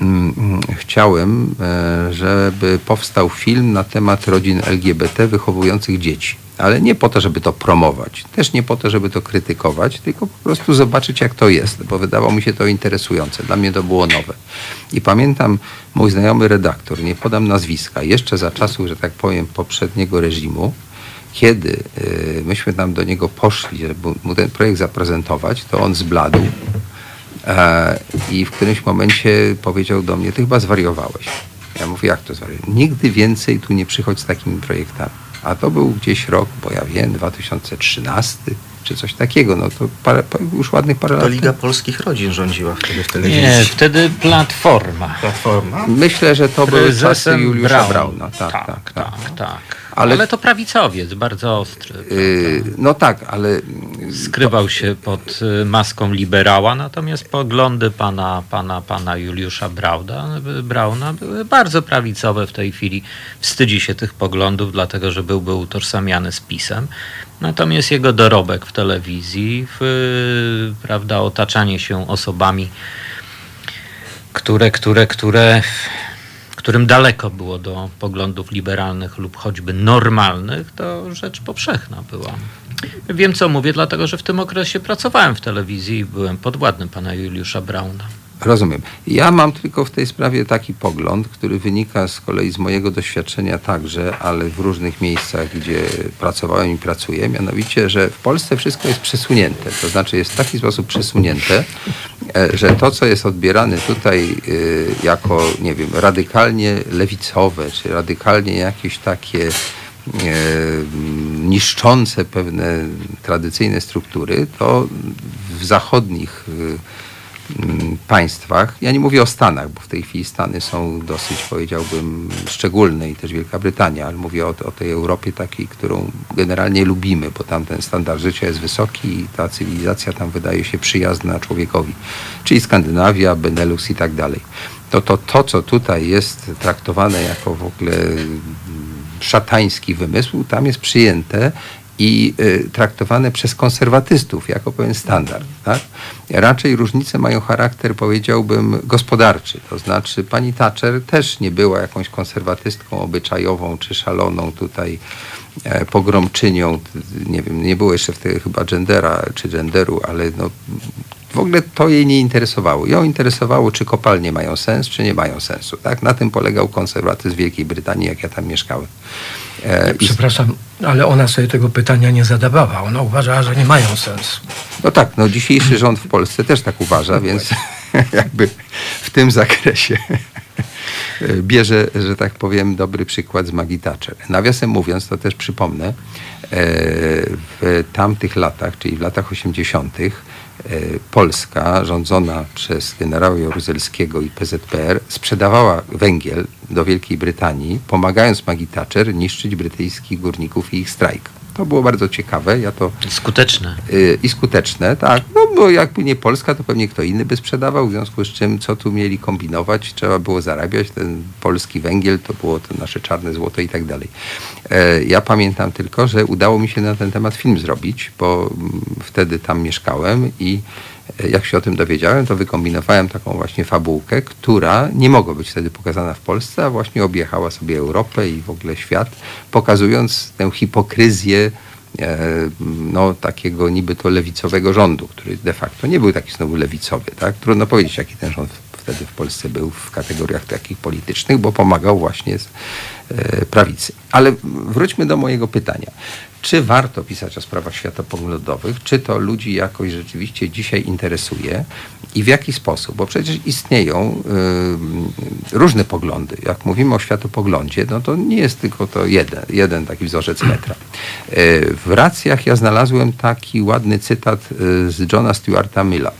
mm, mm, chciałem, e, żeby powstał film na temat rodzin LGBT wychowujących dzieci. Ale nie po to, żeby to promować, też nie po to, żeby to krytykować, tylko po prostu zobaczyć, jak to jest, bo wydawało mi się to interesujące. Dla mnie to było nowe. I pamiętam mój znajomy redaktor, nie podam nazwiska, jeszcze za czasów, że tak powiem, poprzedniego reżimu, kiedy y, myśmy tam do niego poszli, żeby mu ten projekt zaprezentować, to on zbladł. E, I w którymś momencie powiedział do mnie, ty chyba zwariowałeś. Ja mówię, jak to zwariowałeś? Nigdy więcej tu nie przychodź z takimi projektami. A to był gdzieś rok, bo ja wiem, 2013 czy coś takiego. No to parę, pa- już ładnych parę To lat. Liga Polskich Rodzin rządziła wtedy w telewizji. Nie, wtedy Platforma. Platforma. Myślę, że to były czasy Juliusza Braun. Brauna. Tak, tak, tak, tak. tak. tak. Ale- Ale, to prawicowiec, bardzo ostry. Y, no tak, ale Skrywał się pod y, maską liberała, natomiast poglądy pana, pana, pana Juliusza Brauna, Brauna były bardzo prawicowe w tej chwili. Wstydzi się tych poglądów, dlatego że byłby utożsamiany z PiSem. Natomiast jego dorobek w telewizji, w, prawda, otaczanie się osobami, które, które, które, którym daleko było do poglądów liberalnych lub choćby normalnych, to rzecz powszechna była. Wiem, co mówię, dlatego że w tym okresie pracowałem w telewizji i byłem podwładnym pana Juliusza Brauna. Rozumiem. Ja mam tylko w tej sprawie taki pogląd, który wynika z kolei z mojego doświadczenia także, ale w różnych miejscach, gdzie pracowałem i pracuję, mianowicie, że w Polsce wszystko jest przesunięte. To znaczy jest w taki sposób przesunięte, e, że to, co jest odbierane tutaj y, jako, nie wiem, radykalnie lewicowe, czy radykalnie jakieś takie e, niszczące pewne tradycyjne struktury, to w zachodnich państwach, ja nie mówię o Stanach, bo w tej chwili Stany są dosyć, powiedziałbym, szczególne i też Wielka Brytania, ale mówię o, o tej Europie takiej, którą generalnie lubimy, bo tam ten standard życia jest wysoki i ta cywilizacja tam wydaje się przyjazna człowiekowi, czyli Skandynawia, Benelux i tak dalej. To, to, to co tutaj jest traktowane jako w ogóle mm, szatański wymysł, tam jest przyjęte i y, traktowane przez konserwatystów jako pewien standard. Tak? Raczej różnice mają charakter, powiedziałbym, gospodarczy. To znaczy pani Thatcher też nie była jakąś konserwatystką obyczajową czy szaloną tutaj pogromczynią. Nie wiem, nie było jeszcze wtedy chyba gendera czy genderu, ale no, w ogóle to jej nie interesowało. Ją interesowało, czy kopalnie mają sens, czy nie mają sensu. Tak? Na tym polegał konserwatyzm Wielkiej Brytanii, jak ja tam mieszkałem. E, i- Przepraszam, ale ona sobie tego pytania nie zadawała. Ona uważała, że nie mają sensu. No tak, no dzisiejszy rząd w Polsce też tak uważa, więc jakby w tym zakresie bierze, że tak powiem, dobry przykład z Maggie Thatcher. Nawiasem mówiąc, to też przypomnę, e, w tamtych latach, czyli w latach 80., e, Polska rządzona przez generała Jaruzelskiego i PZPR sprzedawała węgiel do Wielkiej Brytanii, pomagając Maggie Thatcher niszczyć brytyjskich górników i ich strajk. To było bardzo ciekawe. Ja to Skuteczne. y, i skuteczne, tak. No bo jakby nie Polska, to pewnie kto inny by sprzedawał, w związku z czym co tu mieli kombinować, trzeba było zarabiać, ten polski węgiel to było to nasze czarne złoto i tak dalej. E, ja pamiętam tylko, że udało mi się na ten temat film zrobić, bo mm, wtedy tam mieszkałem i jak się o tym dowiedziałem, to wykombinowałem taką właśnie fabułkę, która nie mogła być wtedy pokazana w Polsce, a właśnie objechała sobie Europę i w ogóle świat, pokazując tę hipokryzję e, no, takiego niby to lewicowego rządu, który de facto nie był taki znowu lewicowy. Tak? Trudno powiedzieć, jaki ten rząd wtedy w Polsce był w kategoriach takich politycznych, bo pomagał właśnie z e, prawicy. Ale wróćmy do mojego pytania. Czy warto pisać o sprawach światopoglądowych? Czy to ludzi jakoś rzeczywiście dzisiaj interesuje? I w jaki sposób? Bo przecież istnieją y, różne poglądy. Jak mówimy o światopoglądzie, no to nie jest tylko to jeden, jeden taki wzorzec metra. Y, w racjach ja znalazłem taki ładny cytat y, z Johna Stuarta Milla.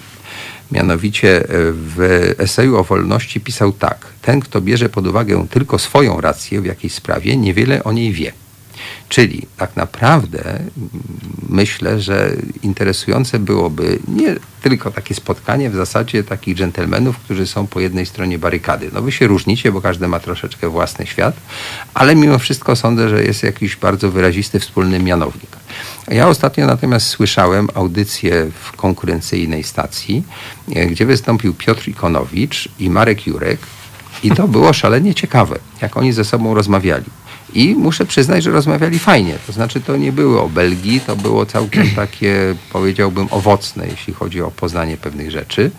Mianowicie e, w eseju o wolności pisał tak. Ten, kto bierze pod uwagę tylko swoją rację w jakiejś sprawie, niewiele o niej wie. Czyli tak naprawdę mm, myślę, że interesujące byłoby nie tylko takie spotkanie w zasadzie takich dżentelmenów, którzy są po jednej stronie barykady. No wy się różnicie, bo każdy ma troszeczkę własny świat, ale mimo wszystko sądzę, że jest jakiś bardzo wyrazisty wspólny mianownik. Ja ostatnio natomiast słyszałem audycję w konkurencyjnej stacji, e, gdzie wystąpił Piotr Ikonowicz i Marek Jurek i to było szalenie ciekawe, jak oni ze sobą rozmawiali. I muszę przyznać, że rozmawiali fajnie. To znaczy, to nie było o Belgii, to było całkiem takie, powiedziałbym, owocne, jeśli chodzi o poznanie pewnych rzeczy.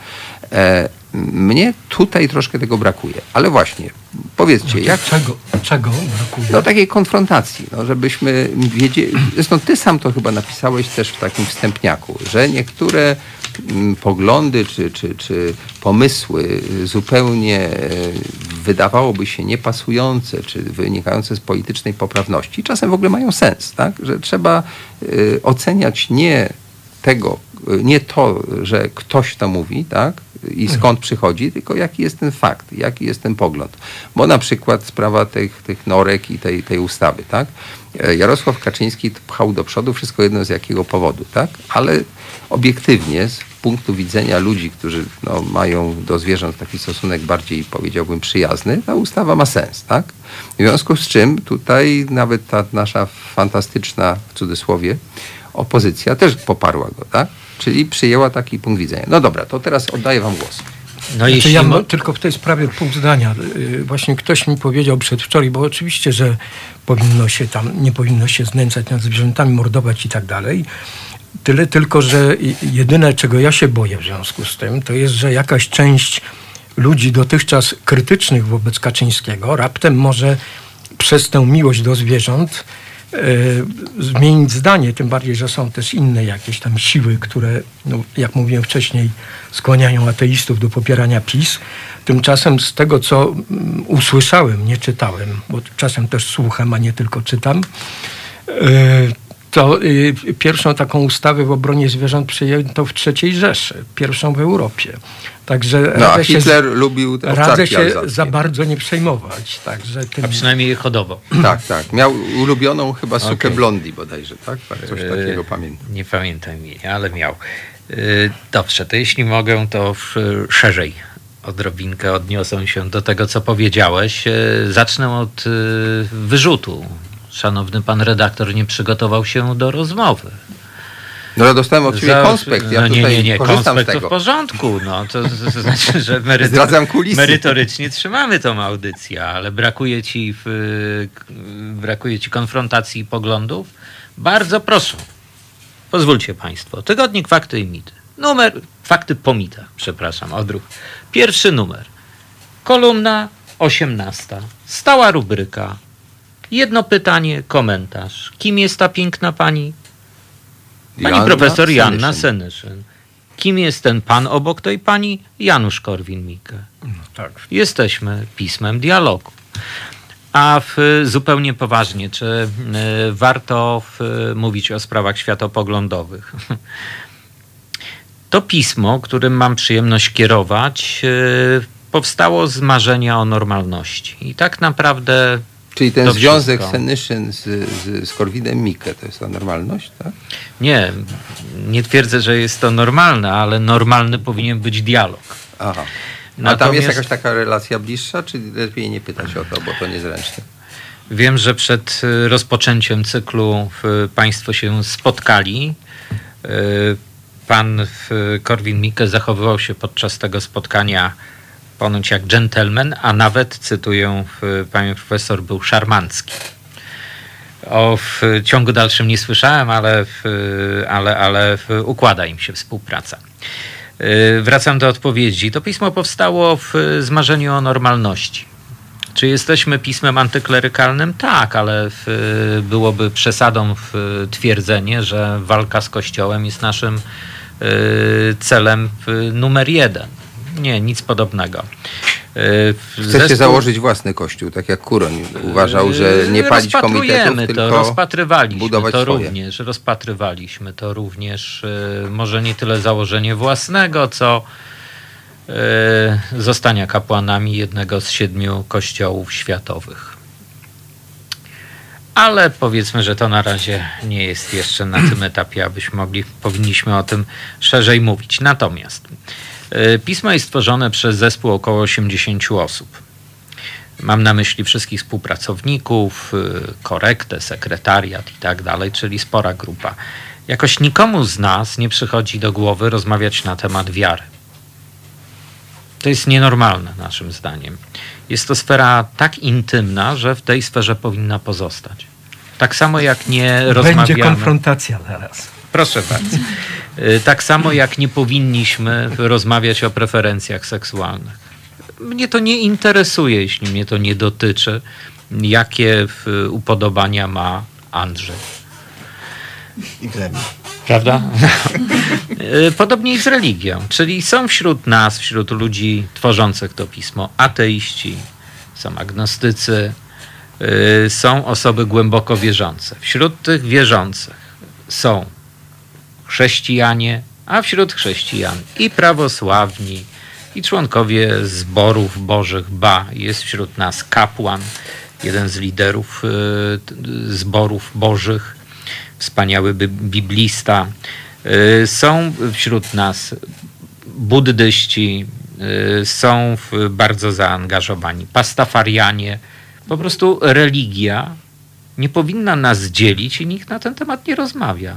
E, mnie tutaj troszkę tego brakuje. Ale właśnie, powiedzcie, jak. Czego, czego brakuje? No takiej konfrontacji, no, żebyśmy wiedzieli. Zresztą ty sam to chyba napisałeś też w takim wstępniaku, że niektóre mm, poglądy czy, czy, czy pomysły zupełnie e, wydawałoby się niepasujące, czy wynikające z politycznej poprawności, czasem w ogóle mają sens, tak? Że trzeba y, oceniać nie tego, y, nie to, że ktoś to mówi, tak? I skąd przychodzi, tylko jaki jest ten fakt, jaki jest ten pogląd. Bo na przykład sprawa tych, tych norek i tej, tej ustawy, tak? E, Jarosław Kaczyński pchał do przodu wszystko jedno z jakiego powodu, tak? Ale obiektywnie z punktu widzenia ludzi, którzy no, mają do zwierząt taki stosunek bardziej, powiedziałbym, przyjazny, ta ustawa ma sens, tak? W związku z czym tutaj nawet ta nasza fantastyczna, w cudzysłowie, opozycja też poparła go, tak? Czyli przyjęła taki punkt widzenia. No dobra, to teraz oddaję wam głos. No Znaczy, jeśli ja tylko w tej sprawie pół zdania. Yy, Właśnie ktoś mi powiedział przedwczoraj, bo oczywiście, że powinno się tam, nie powinno się znęcać nad zwierzętami, mordować i tak dalej. Tyle tylko, że jedyne, czego ja się boję w związku z tym, to jest, że jakaś część ludzi dotychczas krytycznych wobec Kaczyńskiego raptem może przez tę miłość do zwierząt zmienić zdanie, tym bardziej, że są też inne jakieś tam siły, które, no, jak mówiłem wcześniej, skłaniają ateistów do popierania PiS. Tymczasem z tego, co mm, usłyszałem, nie czytałem, bo czasem też słucham, a nie tylko czytam, e, to y, pierwszą taką ustawę w obronie zwierząt przyjęto w III Rzeszy, pierwszą w Europie. Także No, a radzę się, Hitler lubił te radzę się alzackie. za bardzo nie przejmować. Także tym, a przynajmniej chodowo. Tak, tak. Miał ulubioną chyba sukę Okej. blondi bodajże, tak? Coś Yy, takiego pamiętam. Nie pamiętam jej, ale miał. Yy, Dobrze, to jeśli mogę, to szerzej odrobinkę odniosę się do tego, co powiedziałeś. Yy, Zacznę od wyrzutu. Szanowny pan redaktor nie przygotował się do rozmowy. No ja dostałem od ciebie konspekt, ja no nie, nie, nie, konspekt w porządku. No, to, znaczy, że merytor- Zdradzam kulisy. merytorycznie trzymamy tą audycję, ale brakuje ci, w, brakuje ci konfrontacji poglądów. Bardzo proszę. Pozwólcie Państwo. Tygodnik Fakty i Mity. Numer, Fakty po mitach, przepraszam, odruch. Pierwszy numer. Kolumna 18. Stała rubryka. Jedno pytanie, komentarz. Kim jest ta piękna pani? Pani Joanna profesor Joanna Senyszyn. Kim jest ten pan obok tej pani? Janusz Korwin-Mikke. tak, Jesteśmy pismem dialogu. A w, zupełnie poważnie, czy y, warto w, mówić o sprawach światopoglądowych? To pismo, którym mam przyjemność kierować, y, powstało z marzenia o normalności. I tak naprawdę Czyli ten związek wszystko. Senyszyn z, z, z Korwinem Mikke, to jest ta normalność, tak? nie, nie twierdzę, że jest to normalne, ale normalny powinien być dialog. Aha. A tam Natomiast- jest jakaś taka relacja bliższa, czy lepiej nie pytać o to, bo to niezręczne? Wiem, że przed y, rozpoczęciem cyklu y, Państwo się spotkali. Y, Pan y, Korwin-Mikke zachowywał się podczas tego spotkania ponoć jak dżentelmen, a nawet, cytuję panią profesor, był szarmancki. O w ciągu dalszym nie słyszałem, ale, ale, ale układa im się współpraca. Y, Wracam do odpowiedzi. To pismo powstało w zmarzeniu o normalności. Czy jesteśmy pismem antyklerykalnym? Tak, ale w, byłoby przesadą twierdzenie, że walka z Kościołem jest naszym y, celem y, numer jeden. Nie, nic podobnego. Y, Chcecie zespół- założyć własny kościół, tak jak Kuroń uważał, że nie palić komitetów, to, tylko rozpatrywaliśmy budować to swoje. również, rozpatrywaliśmy to również, y, może nie tyle założenie własnego, co zostania kapłanami jednego z siedmiu kościołów światowych. Ale powiedzmy, że to na razie nie jest jeszcze na tym etapie, abyśmy mogli, powinniśmy o tym szerzej mówić. Natomiast pismo jest stworzone przez zespół około 80 osób. Mam na myśli wszystkich współpracowników, y, korektę, sekretariat i tak dalej, czyli spora grupa. Jakoś nikomu z nas nie przychodzi do głowy rozmawiać na temat wiary. To jest nienormalne, naszym zdaniem. Jest to sfera tak intymna, że w tej sferze powinna pozostać. Tak samo jak nie rozmawiamy. Będzie konfrontacja zaraz. Proszę bardzo. Y, Tak samo jak nie powinniśmy rozmawiać o preferencjach seksualnych. Mnie to nie interesuje, jeśli mnie to nie dotyczy, jakie upodobania ma Andrzej. I glebie. Prawda? Y, Podobnie i z religią. Czyli są wśród nas, wśród ludzi tworzących to pismo, ateiści, są agnostycy, y, są osoby głęboko wierzące. Wśród tych wierzących są chrześcijanie, a wśród chrześcijan i prawosławni, i członkowie zborów bożych. Ba, jest wśród nas kapłan, jeden z liderów t- zborów bożych, wspaniały biblista. Y, Są wśród nas buddyści, y, są bardzo zaangażowani. Pastafarianie. Po prostu religia nie powinna nas dzielić i nikt na ten temat nie rozmawia.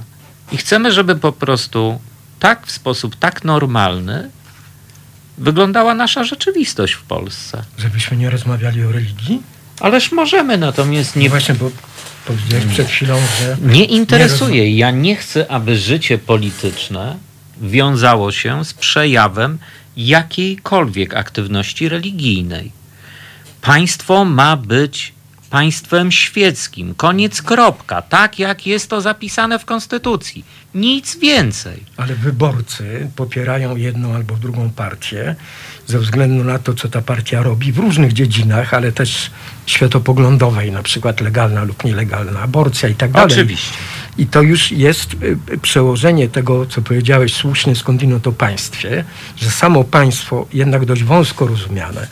I chcemy, żeby po prostu tak, w sposób tak normalny wyglądała nasza rzeczywistość w Polsce. Żebyśmy nie rozmawiali o religii? Ależ możemy, natomiast Nie nie, właśnie, bo powiedziałeś przed chwilą, że nie interesuje. Ja nie chcę, aby życie polityczne wiązało się z przejawem jakiejkolwiek aktywności religijnej. Państwo ma być państwem świeckim. Koniec, kropka. Tak jak jest to zapisane w Konstytucji. Nic więcej. ale wyborcy popierają jedną albo drugą partię ze względu na to, co ta partia robi w różnych dziedzinach, ale też światopoglądowej, na przykład legalna lub nielegalna aborcja i tak dalej. Oczywiście. I to już jest y, przełożenie tego, co powiedziałeś słusznie skądinąd o państwie, że samo państwo jednak dość wąsko rozumiane,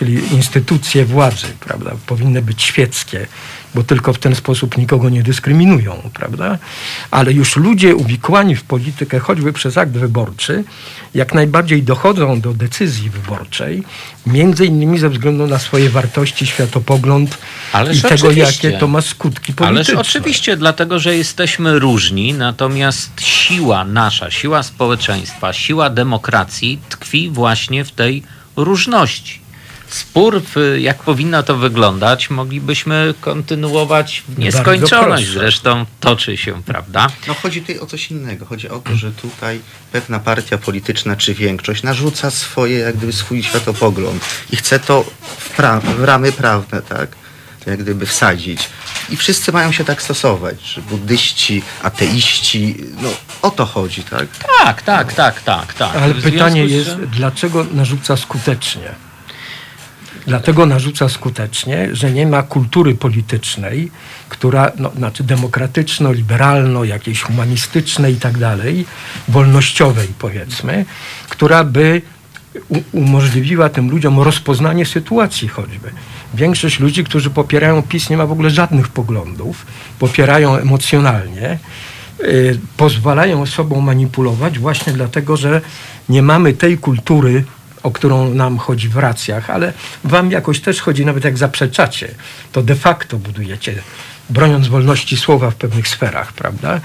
czyli instytucje władzy, prawda, powinny być świeckie, bo tylko w ten sposób nikogo nie dyskryminują, prawda? Ale już ludzie uwikłani w politykę, choćby przez akt wyborczy, jak najbardziej dochodzą do decyzji wyborczej, między innymi ze względu na swoje wartości, światopogląd Ależ i tego, jakie to ma skutki Ależ polityczne. oczywiście, dlatego że jesteśmy różni, natomiast siła nasza, siła społeczeństwa, siła demokracji tkwi właśnie w tej różności. Spór, jak powinno to wyglądać, moglibyśmy kontynuować w nieskończoność. Zresztą toczy się, prawda? No chodzi tutaj o coś innego. Chodzi o to, że tutaj pewna partia polityczna czy większość narzuca swoje, jak gdyby swój światopogląd i chce to w, pra- w ramy prawne, tak? Jak gdyby wsadzić. I wszyscy mają się tak stosować, że buddyści, ateiści, no o to chodzi, tak? Tak, tak, tak, tak, tak. Ale pytanie z jest, dlaczego narzuca skutecznie? Dlatego narzuca skutecznie, że nie ma kultury politycznej, która, no, znaczy demokratyczno, liberalno, jakiejś humanistycznej i tak dalej, wolnościowej powiedzmy, która by umożliwiła tym ludziom rozpoznanie sytuacji choćby. Większość ludzi, którzy popierają PiS, nie ma w ogóle żadnych poglądów, popierają emocjonalnie, y, pozwalają sobą manipulować właśnie dlatego, że nie mamy tej kultury, o którą nam chodzi w racjach, ale wam jakoś też chodzi, nawet jak zaprzeczacie, to de facto budujecie, broniąc wolności słowa w pewnych sferach, prawda?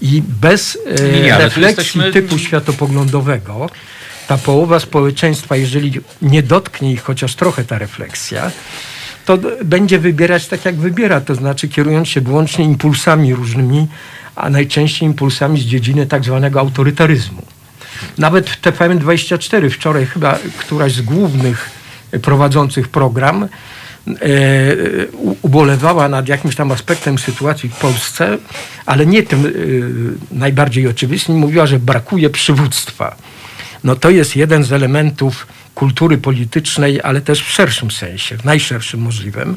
I bez e, Nie, nie, refleksji jesteśmy- typu światopoglądowego, ta połowa społeczeństwa, jeżeli nie dotknie ich chociaż trochę ta refleksja, to będzie wybierać tak, jak wybiera, to znaczy kierując się wyłącznie impulsami różnymi, a najczęściej impulsami z dziedziny tak zwanego autorytaryzmu. Nawet w TVN24 wczoraj chyba któraś z głównych prowadzących program e, ubolewała nad jakimś tam aspektem sytuacji w Polsce, ale nie tym e, najbardziej oczywistym. Mówiła, że brakuje przywództwa. No to jest jeden z elementów kultury politycznej, ale też w szerszym sensie, w najszerszym możliwym,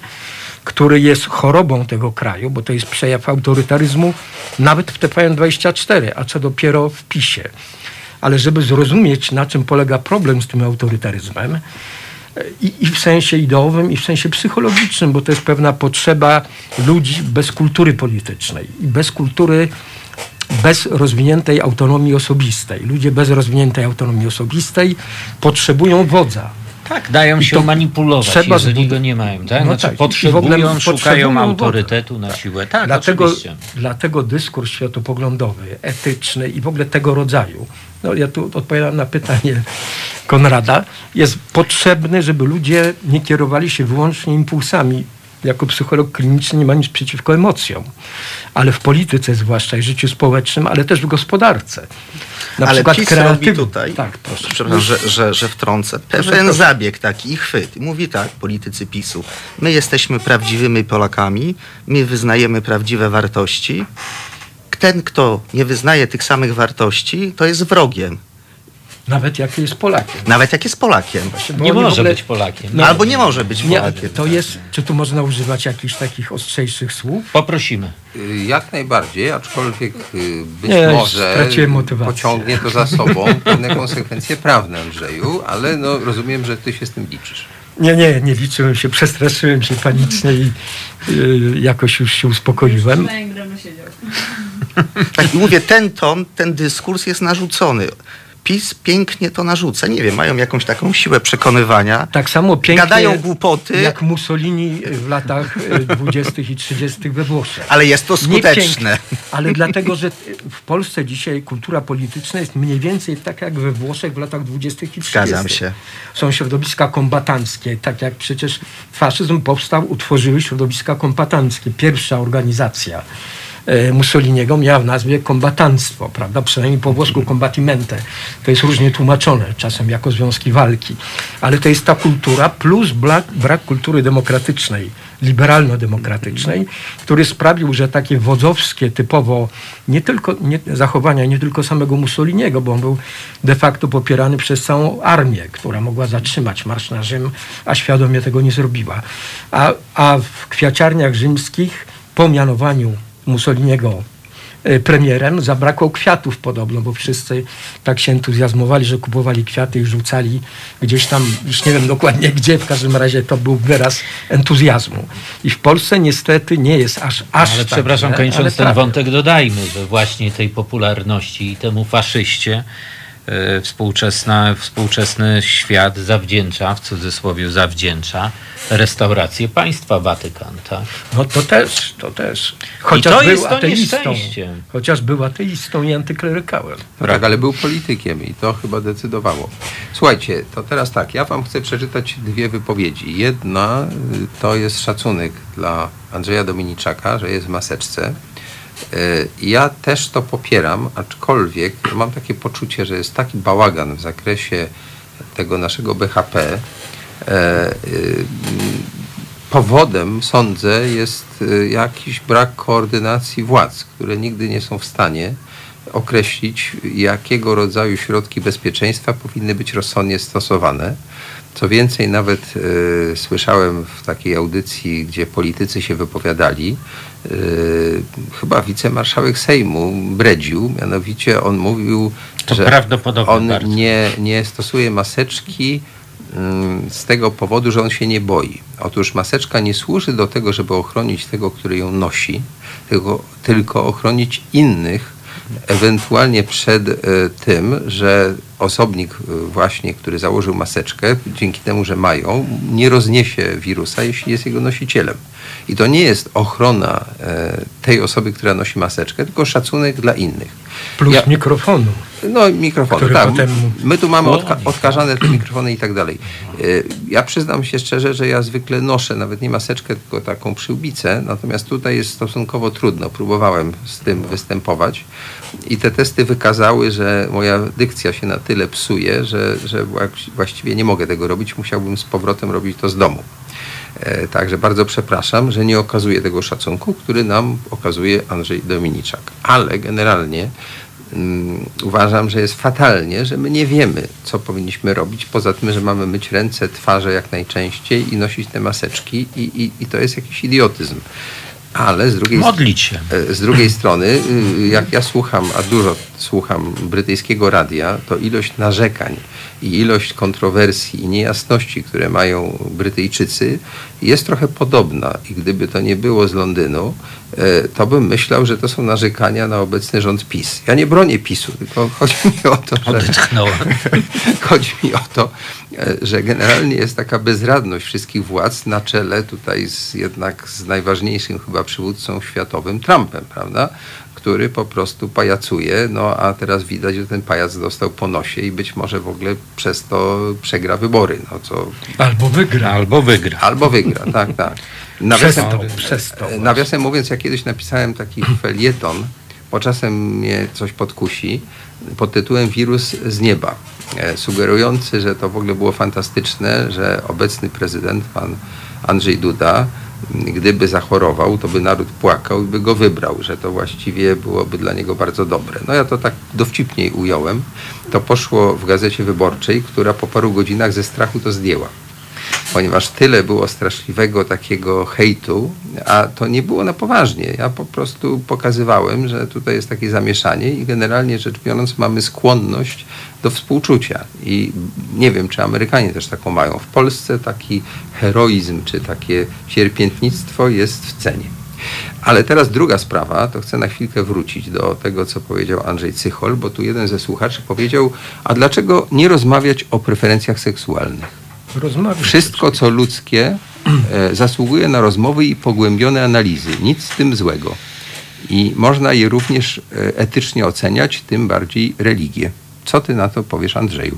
który jest chorobą tego kraju, bo to jest przejaw autorytaryzmu nawet w TVN24, a co dopiero w PiSie. Ale żeby zrozumieć, na czym polega problem z tym autorytaryzmem, e, i, i w sensie ideowym, i w sensie psychologicznym, bo to jest pewna potrzeba ludzi bez kultury politycznej i bez kultury, bez rozwiniętej autonomii osobistej. Ludzie bez rozwiniętej autonomii osobistej potrzebują wodza. Tak, dają się to manipulować, trzeba jeżeli go nie mają. Tak? No Znaczy tak, potrzebują, szukają autorytetu na siłę. Tak, dlatego, oczywiście. dlatego dyskurs światopoglądowy, etyczny i w ogóle tego rodzaju, no ja tu odpowiadam na pytanie Konrada, jest potrzebny, żeby ludzie nie kierowali się wyłącznie impulsami. Jako psycholog kliniczny nie ma nic przeciwko emocjom, ale w polityce zwłaszcza i życiu społecznym, ale też w gospodarce. Na Ale przykład PiS kreatyw- tutaj, Tak, proszę. przepraszam, że, że, że wtrącę, pewien proszę. zabieg taki i chwyt. Mówi tak, politycy PiSu, my jesteśmy prawdziwymi Polakami, my wyznajemy prawdziwe wartości. Ten, kto nie wyznaje tych samych wartości, to jest wrogiem, Nawet jak jest Polakiem. nawet jak jest Polakiem. Bo Nie może ogóle- być Polakiem. No, Albo nie może być Nie, Polakiem. to jest, czy tu można używać jakichś takich ostrzejszych słów? Poprosimy. Y, Jak najbardziej, aczkolwiek y, być Nie, już może pociągnie to za sobą pewne konsekwencje prawne, Andrzeju, ale no, rozumiem, że ty się z tym liczysz. Nie, nie, nie liczyłem się, przestraszyłem się panicznie i y, jakoś już się uspokoiłem. Tak, i mówię, ten ton, ten dyskurs jest narzucony. PiS pięknie to narzuca. Nie wiem, mają jakąś taką siłę przekonywania. Tak samo pięknie Gadają głupoty, jak Mussolini w latach y, 20. i 30. we Włoszech. ale jest to skuteczne. ale dlatego, że w Polsce dzisiaj kultura polityczna jest mniej więcej taka jak we Włoszech w latach 20. i 30. Zgadzam się. Są środowiska kombatanckie, tak jak przecież faszyzm powstał, utworzyły środowiska kombatanckie. Pierwsza organizacja e, Mussoliniego miała w nazwie kombatanstwo, prawda? Przynajmniej po włosku combattimente. To jest różnie tłumaczone, czasem jako związki walki. Ale to jest ta kultura plus brak, brak kultury demokratycznej, liberalno-demokratycznej, który sprawił, że takie wodzowskie typowo nie tylko nie, zachowania nie tylko samego Mussoliniego, bo on był de facto popierany przez całą armię, która mogła zatrzymać marsz na Rzym, a świadomie tego nie zrobiła. A, a w kwiaciarniach rzymskich po mianowaniu Mussoliniego e, premierem, zabrakło kwiatów podobno, bo wszyscy tak się entuzjazmowali, że kupowali kwiaty i rzucali gdzieś tam, już nie wiem dokładnie gdzie, w każdym razie to był wyraz entuzjazmu. I w Polsce niestety nie jest aż, aż Ale tak przepraszam, źle, kończąc ale ten prawie. wątek, dodajmy, że właśnie tej popularności i temu faszyście współczesna, współczesny świat zawdzięcza, w cudzysłowie zawdzięcza, restaurację państwa Watykan. Tak? No to też, to też. Chociaż to był jest to ateistą. Chociaż był ateistą i antyklerykałem. No tak, ale był politykiem i to chyba decydowało. Słuchajcie, to teraz tak, ja wam chcę przeczytać dwie wypowiedzi. Jedna y, to jest szacunek dla Andrzeja Dominiczaka, że jest w maseczce. Y, Ja też to popieram, aczkolwiek mam takie poczucie, że jest taki bałagan w zakresie tego naszego BHP. e, y, Powodem, sądzę, jest y, jakiś brak koordynacji władz, które nigdy nie są w stanie określić, jakiego rodzaju środki bezpieczeństwa powinny być rozsądnie stosowane. Co więcej, nawet y, słyszałem w takiej audycji, gdzie politycy się wypowiadali, y, chyba wicemarszałek Sejmu bredził, mianowicie on mówił, To że on bardzo. nie, nie stosuje maseczki mm, z tego powodu, że on się nie boi. Otóż maseczka nie służy do tego, żeby ochronić tego, który ją nosi, tylko, tylko ochronić innych, ewentualnie przed e, tym, że osobnik e, właśnie, który założył maseczkę, dzięki temu, że mają, nie rozniesie wirusa, jeśli jest jego nosicielem. I to nie jest ochrona e, tej osoby, która nosi maseczkę, tylko szacunek dla innych. Plus Ja- mikrofonu. no, mikrofony, Który tak. potem My tu mamy odka- odkażane te mikrofony i tak dalej. Y, Ja przyznam się szczerze, że ja zwykle noszę nawet nie maseczkę, tylko taką przyłbicę, natomiast tutaj jest stosunkowo trudno. Próbowałem z tym występować i te testy wykazały, że moja dykcja się na tyle psuje, że, że właś- właściwie nie mogę tego robić. Musiałbym z powrotem robić to z domu. E, Także bardzo przepraszam, że nie okazuję tego szacunku, który nam okazuje Andrzej Dominiczak. Ale generalnie mm, uważam, że jest fatalnie, że my nie wiemy, co powinniśmy robić, poza tym, że mamy myć ręce, twarze jak najczęściej i nosić te maseczki i, i, i to jest jakiś idiotyzm. Ale z drugiej Modlić się. E, Z drugiej strony, y, jak ja słucham, a dużo słucham brytyjskiego radia, to ilość narzekań i ilość kontrowersji i niejasności, które mają Brytyjczycy, jest trochę podobna. I gdyby to nie było z Londynu, to bym myślał, że to są narzekania na obecny rząd PiS. Ja nie bronię PiSu, tylko chodzi mi o to, że... Chodzi mi o to, e, że generalnie jest taka bezradność wszystkich władz na czele tutaj z, jednak z najważniejszym chyba przywódcą światowym, Trumpem, prawda? Który po prostu pajacuje, no a teraz widać, że ten pajac dostał po nosie i być może w ogóle przez to przegra wybory, no co... Albo wygra. Albo wygra. Albo wygra, tak, tak. Nawiasem, Przez to, przez to. nawiasem mówiąc, ja kiedyś napisałem taki felieton, bo czasem mnie coś podkusi, pod tytułem Wirus z nieba, e, sugerujący, że to w ogóle było fantastyczne, że obecny prezydent, pan Andrzej Duda, gdyby zachorował, to by naród płakał i by go wybrał, że to właściwie byłoby dla niego bardzo dobre. No ja to tak dowcipniej ująłem. To poszło w Gazecie Wyborczej, która po paru godzinach ze strachu to zdjęła ponieważ tyle było straszliwego takiego hejtu, a to nie było na poważnie. Ja po prostu pokazywałem, że tutaj jest takie zamieszanie i generalnie rzecz biorąc mamy skłonność do współczucia. I nie wiem, czy Amerykanie też taką mają. W Polsce taki heroizm, czy takie cierpiętnictwo jest w cenie. Ale teraz druga sprawa, to chcę na chwilkę wrócić do tego, co powiedział Andrzej Cychol, bo tu jeden ze słuchaczy powiedział, a dlaczego nie rozmawiać o preferencjach seksualnych? Rozmawiać. Wszystko, co ludzkie, e, zasługuje na rozmowy i pogłębione analizy. Nic z tym złego. I można je również e, etycznie oceniać, tym bardziej religię. Co ty na to powiesz, Andrzeju?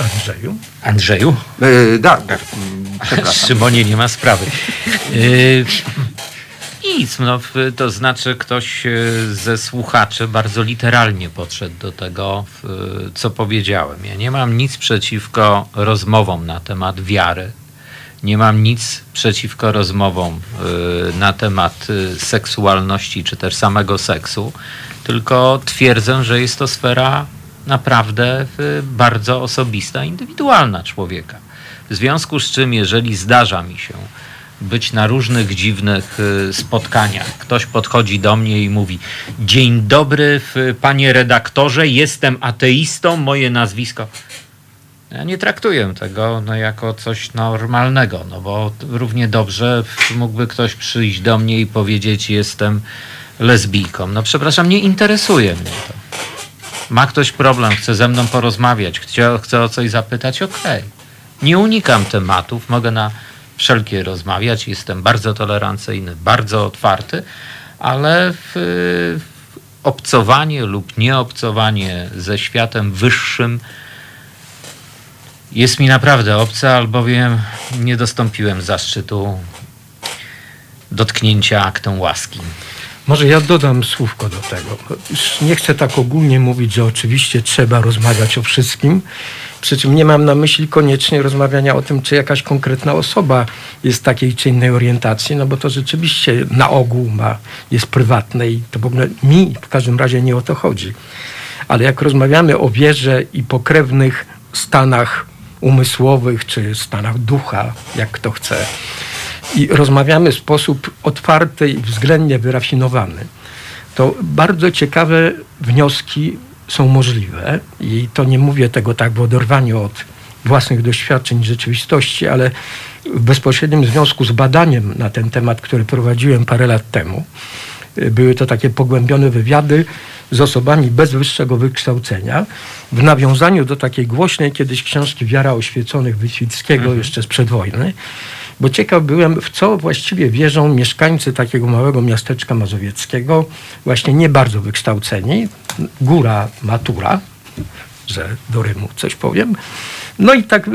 Andrzeju. Andrzeju? E, da, da, przepraszam. Szymonie nie ma sprawy. Yy, nic, no, to znaczy ktoś e, ze słuchaczy bardzo literalnie podszedł do tego, co powiedziałem. Ja nie mam nic przeciwko rozmowom na temat wiary. Nie mam nic przeciwko rozmowom y, na temat y, seksualności czy też samego seksu, tylko twierdzę, że jest to sfera naprawdę bardzo osobista, indywidualna człowieka. W związku z czym, jeżeli zdarza mi się być na różnych dziwnych y, spotkaniach, ktoś podchodzi do mnie i mówi: Dzień dobry, panie redaktorze, jestem ateistą, moje nazwisko. Ja nie traktuję tego no, jako coś normalnego, no bo równie dobrze mógłby ktoś przyjść do mnie i powiedzieć, jestem lesbijką. No przepraszam, nie interesuje mnie to. Ma ktoś problem, chce ze mną porozmawiać, chce, chce o coś zapytać, okej. Nie unikam tematów, mogę na wszelkie rozmawiać, jestem bardzo tolerancyjny, bardzo otwarty, ale w, obcowanie lub nieobcowanie ze światem wyższym jest mi naprawdę obce, albowiem nie dostąpiłem zaszczytu dotknięcia aktą łaski. Może ja dodam słówko do tego. Nie chcę tak ogólnie mówić, że oczywiście trzeba rozmawiać o wszystkim. Przy czym nie mam na myśli koniecznie rozmawiania o tym, czy jakaś konkretna osoba jest takiej czy innej orientacji, no bo to rzeczywiście na ogół ma, jest prywatne i to w ogóle mi w każdym razie nie o to chodzi. Ale jak rozmawiamy o wierze i pokrewnych stanach umysłowych czy stanach ducha, jak kto chce, i rozmawiamy w sposób otwarty i względnie wyrafinowany, to bardzo ciekawe wnioski są możliwe. I to nie mówię tego tak w oderwaniu od własnych doświadczeń rzeczywistości, ale w bezpośrednim związku z badaniem na ten temat, który prowadziłem parę lat temu. Y, Były to takie pogłębione wywiady z osobami bez wyższego wykształcenia w nawiązaniu do takiej głośnej kiedyś książki Wiara Oświeconych Wyswickiego jeszcze sprzed wojny. Bo ciekaw byłem, w co właściwie wierzą mieszkańcy takiego małego miasteczka mazowieckiego, właśnie nie bardzo wykształceni, góra matura, że do Rymu coś powiem. No i tak y,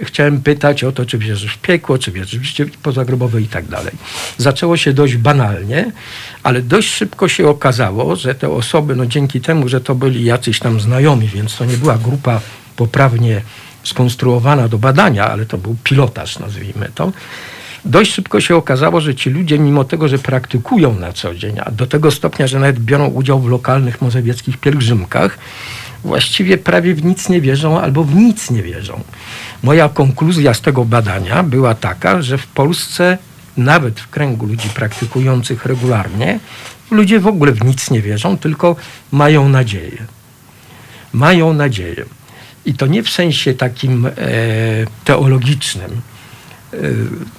y, chciałem pytać o to, czy wierzysz w piekło, czy wierzysz w życie pozagrobowe i tak dalej. Zaczęło się dość banalnie, ale dość szybko się okazało, że te osoby, no dzięki temu, że to byli jacyś tam znajomi, więc to nie była grupa poprawnie skonstruowana do badania, ale to był pilotaż, nazwijmy to. Dość szybko się okazało, że ci ludzie, mimo tego, że praktykują na co dzień, a do tego stopnia, że nawet biorą udział w lokalnych mozewieckich pielgrzymkach, właściwie prawie w nic nie wierzą albo w nic nie wierzą. Moja konkluzja z tego badania była taka, że w Polsce nawet w kręgu ludzi praktykujących regularnie, ludzie w ogóle w nic nie wierzą, tylko mają nadzieję. Mają nadzieję. I to nie w sensie takim e, teologicznym. E,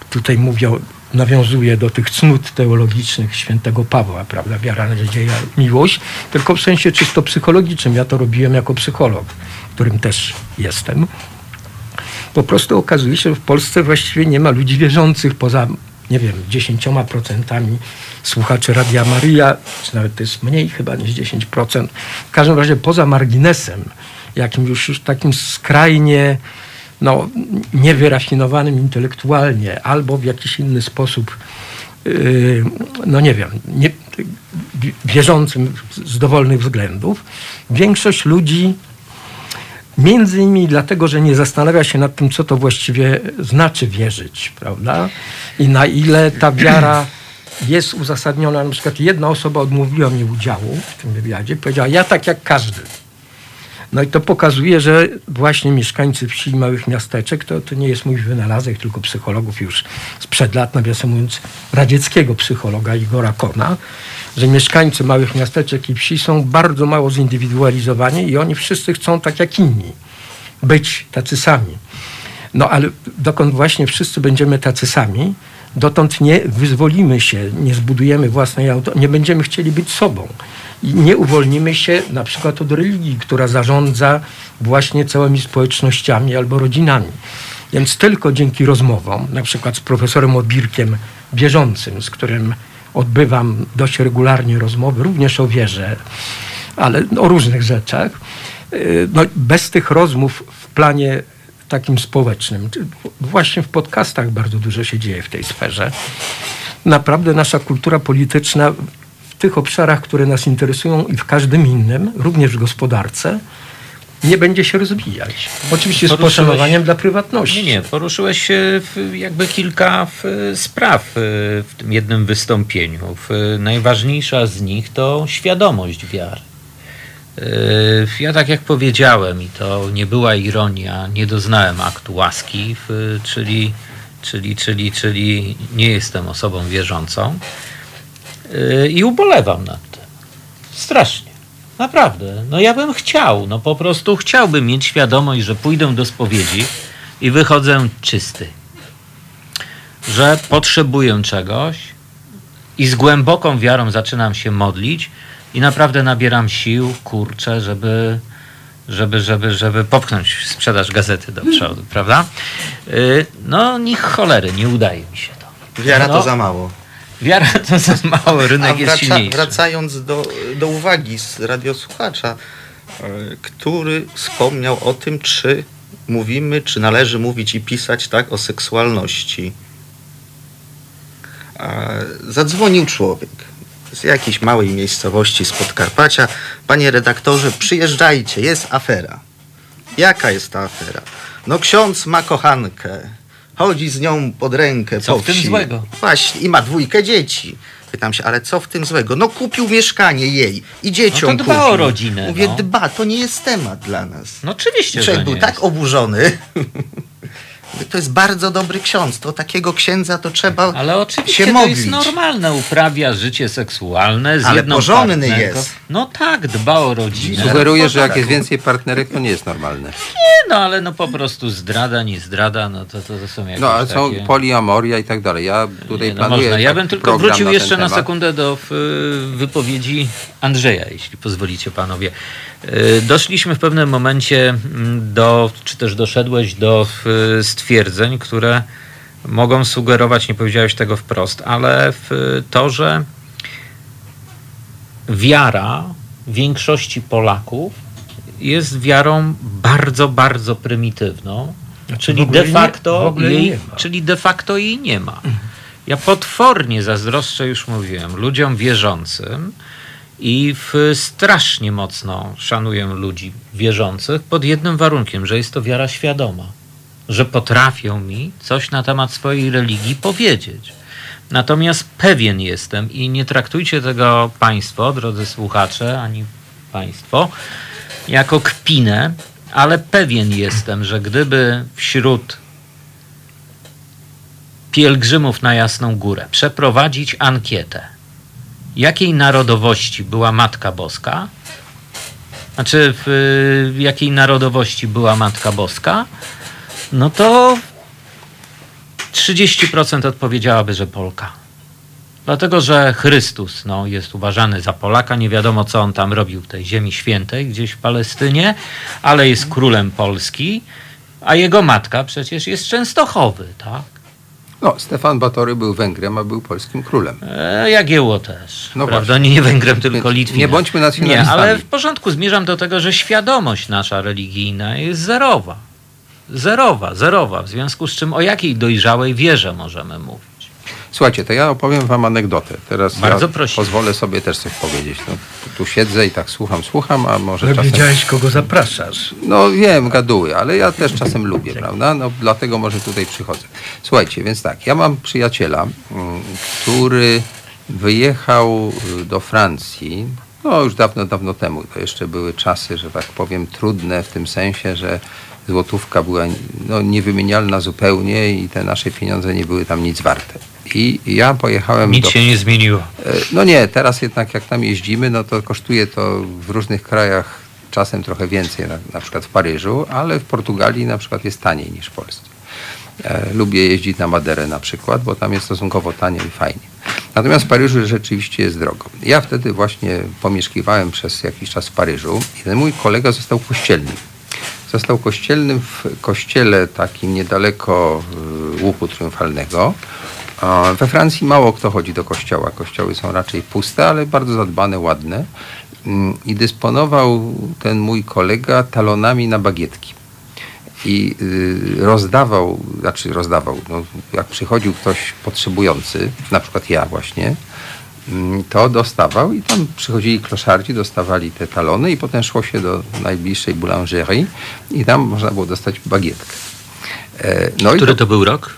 tutaj mówię, nawiązuje do tych cnót teologicznych świętego Pawła, prawda, wiara, nadzieja, miłość, tylko w sensie czysto psychologicznym. Ja to robiłem jako psycholog, którym też jestem. Po prostu okazuje się, że w Polsce właściwie nie ma ludzi wierzących poza, nie wiem, 10% słuchaczy Radia Maria, czy nawet to jest mniej chyba niż 10%. W każdym razie poza marginesem, jakim już, takim skrajnie no, niewyrafinowanym intelektualnie albo w jakiś inny sposób, yy, no nie wiem, nie, wierzącym z dowolnych względów, większość ludzi Między innymi dlatego, że nie zastanawia się nad tym, co to właściwie znaczy wierzyć, prawda? I na ile ta wiara jest uzasadniona. Na przykład jedna osoba odmówiła mi udziału w tym wywiadzie, powiedziała, ja tak jak każdy. No i to pokazuje, że właśnie mieszkańcy wsi i małych miasteczek, to, to nie jest mój wynalazek, tylko psychologów już sprzed lat, nawiasem mówiąc, radzieckiego psychologa Igora Kona, że mieszkańcy małych miasteczek i wsi są bardzo mało zindywidualizowani i oni wszyscy chcą tak jak inni być tacy sami. No ale dokąd właśnie wszyscy będziemy tacy sami, dotąd nie wyzwolimy się, nie zbudujemy własnej auto, nie będziemy chcieli być sobą. I nie uwolnimy się na przykład od religii, która zarządza właśnie całymi społecznościami albo rodzinami. Więc tylko dzięki rozmowom, na przykład z profesorem Obirkiem wierzącym, z którym odbywam dość regularnie rozmowy, również o wierze, ale o różnych rzeczach. Y, no, bez tych rozmów w planie takim społecznym, właśnie w podcastach bardzo dużo się dzieje w tej sferze. Naprawdę nasza kultura polityczna w tych obszarach, które nas interesują i w każdym innym, również w gospodarce, nie będzie się rozwijać. Oczywiście z poszanowaniem dla prywatności. Nie, nie, poruszyłeś jakby kilka spraw w tym jednym wystąpieniu. Najważniejsza z nich to świadomość wiary. Ja tak jak powiedziałem, i to nie była ironia, nie doznałem aktu łaski, czyli, czyli, czyli, czyli nie jestem osobą wierzącą i ubolewam nad tym. Strasznie. Naprawdę. No ja bym chciał, no po prostu chciałbym mieć świadomość, że pójdę do spowiedzi i wychodzę czysty. Że potrzebuję czegoś i z głęboką wiarą zaczynam się modlić i naprawdę nabieram sił, kurczę, żeby, żeby, żeby, żeby popchnąć sprzedaż gazety do przodu, prawda? Y, no, niech cholery, nie udaje mi się to. Wiara no, to za mało. Wiara to za mało, rynek A jest wraca, silniejszy. Wracając do, do uwagi z radiosłuchacza, e, który wspomniał o tym, czy mówimy, czy należy mówić i pisać tak o seksualności. Zadzwonił człowiek z jakiejś małej miejscowości z Podkarpacia. Panie redaktorze, przyjeżdżajcie, jest afera. Jaka jest ta afera? No ksiądz ma kochankę. Chodzi z nią pod rękę Co po w tym wsi. złego? Właśnie, i ma dwójkę dzieci. Pytam się, ale co w tym złego? No kupił mieszkanie jej i dzieciom No to dba kupił. o rodzinę, Mówię, no. dba, to nie jest temat dla nas. No oczywiście, Człowiek że był nie tak jest. oburzony. To jest bardzo dobry ksiądz. To takiego księdza to trzeba Ale oczywiście się to modlić. jest normalne, uprawia życie seksualne z Ale jedną porządny partnerką. jest. No tak, dba o rodzinę. Sugeruje, że jak jest więcej partnerek, to nie jest normalne. Nie, no ale no po prostu zdrada, nie zdrada, no to, to, to są jakieś No, ale są takie... poliamoria i tak dalej. Ja tutaj Nie, no planuję można. Ja taki bym tylko program wrócił na ten jeszcze na temat. sekundę do y, wypowiedzi Andrzeja, jeśli pozwolicie panowie. Y, Doszliśmy w pewnym momencie mm, do, czy też doszedłeś do y, stwierdzeń, które mogą sugerować, nie powiedziałeś tego wprost, ale w to, że wiara większości Polaków jest wiarą bardzo, bardzo prymitywną, Znaczy, czyli de jej nie- facto jej jej, nie ma. czyli de facto jej nie ma. Ja potwornie zazdroszczę, już mówiłem, ludziom wierzącym i w strasznie mocno szanuję ludzi wierzących pod jednym warunkiem, że jest to wiara świadoma, że potrafią mi coś na temat swojej religii powiedzieć. Natomiast pewien jestem i nie traktujcie tego Państwo, drodzy słuchacze, ani Państwo, jako kpinę, ale pewien jestem, że gdyby wśród pielgrzymów na Jasną Górę przeprowadzić ankietę, jakiej narodowości była Matka Boska, znaczy w, jakiej narodowości była Matka Boska, no to 30% odpowiedziałaby, że Polka. Dlatego, że Chrystus no, jest uważany za Polaka. Nie wiadomo, co on tam robił w tej ziemi świętej, gdzieś w Palestynie, ale jest królem Polski, a jego matka przecież jest Częstochowy, tak? No, Stefan Batory był Węgrem, a był polskim królem. E, Jagiełło też. No prawda? właśnie. Nie Węgrem, tylko Litwinem. nie bądźmy Nie, nacjonalistami. ale w porządku. Zmierzam do tego, że świadomość nasza religijna jest zerowa. Zerowa, zerowa. W związku z czym o jakiej dojrzałej wierze możemy mówić? Słuchajcie, to ja opowiem wam anegdotę. Teraz Bardzo ja pozwolę sobie też coś powiedzieć. No, tu siedzę i tak słucham, słucham, a może No czasem... wiedziałeś, kogo zapraszasz. No wiem, gaduły, ale ja też czasem lubię, prawda? No dlatego może tutaj przychodzę. Słuchajcie, więc tak, ja mam przyjaciela, mm, który wyjechał y, do Francji, no już dawno, dawno temu. To jeszcze były czasy, że tak powiem, trudne w tym sensie, że złotówka była no, niewymienialna zupełnie i te nasze pieniądze nie były tam nic warte. I ja pojechałem Nic do... się nie zmieniło. E, No nie, teraz jednak jak tam jeździmy, no to kosztuje to w różnych krajach czasem trochę więcej, na, na przykład w Paryżu, ale w Portugalii na przykład jest taniej niż w Polsce. E, lubię jeździć na Maderę na przykład, bo tam jest stosunkowo tanio i fajnie. Natomiast w Paryżu rzeczywiście jest drogo. Ja wtedy właśnie pomieszkiwałem przez jakiś czas w Paryżu i ten mój kolega został kościelnym. Został kościelnym w kościele takim niedaleko y, łupu triumfalnego. We Francji mało kto chodzi do kościoła. Kościoły są raczej puste, ale bardzo zadbane, ładne. Mm, I dysponował ten mój kolega talonami na bagietki. I y, rozdawał, znaczy rozdawał, no, jak przychodził ktoś potrzebujący, na przykład ja właśnie, to dostawał i tam przychodzili kloszardzi, dostawali te talony i potem szło się do najbliższej boulangerie i tam można było dostać bagietkę. E, No Który to, to był rok?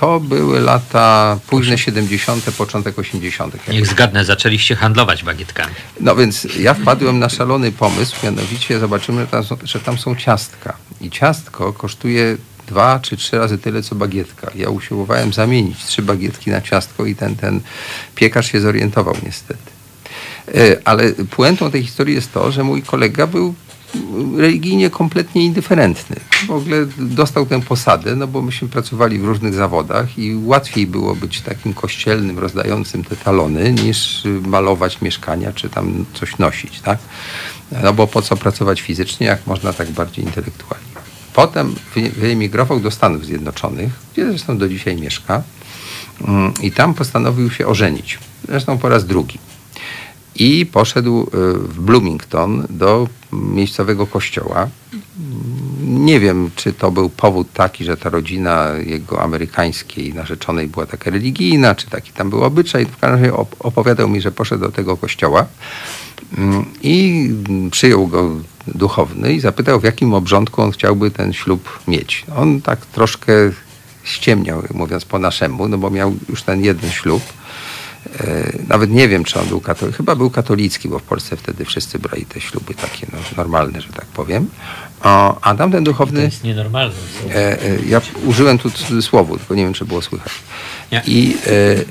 to były lata późne 70., początek 80. jakoś Niech zgadnę, zaczęliście handlować bagietkami. no więc ja wpadłem na szalony pomysł, mianowicie zobaczymy, że tam, są- że tam są ciastka. I ciastko kosztuje dwa czy trzy razy tyle, co bagietka. Ja usiłowałem zamienić trzy bagietki na ciastko i ten, ten piekarz się zorientował niestety. E, Ale puentą tej historii jest to, że mój kolega był religijnie kompletnie indyferentny. W ogóle dostał tę posadę, no bo myśmy pracowali w różnych zawodach i łatwiej było być takim kościelnym, rozdającym te talony, niż malować mieszkania, czy tam coś nosić, tak? No bo po co pracować fizycznie, jak można tak bardziej intelektualnie. Potem wy- wyemigrował do Stanów Zjednoczonych, gdzie zresztą do dzisiaj mieszka mm, i tam postanowił się ożenić. Zresztą po raz drugi i poszedł y, w Bloomington do miejscowego kościoła. Nie wiem, czy to był powód taki, że ta rodzina jego amerykańskiej narzeczonej była taka religijna, czy taki tam był obyczaj. W każdym razie op- opowiadał mi, że poszedł do tego kościoła mm, i mm, przyjął go duchowny i zapytał, w jakim obrządku on chciałby ten ślub mieć. On tak troszkę ściemniał, mówiąc po naszemu, no bo miał już ten jeden ślub. E, Nawet nie wiem, czy on był katolicki. Chyba był katolicki, bo w Polsce wtedy wszyscy brali te śluby takie no, normalne, że tak powiem. O, a tamten To duchowny, jest nienormalne. e, e, ja użyłem tu cudzysłowu, tylko nie wiem, czy było słychać. I e, e,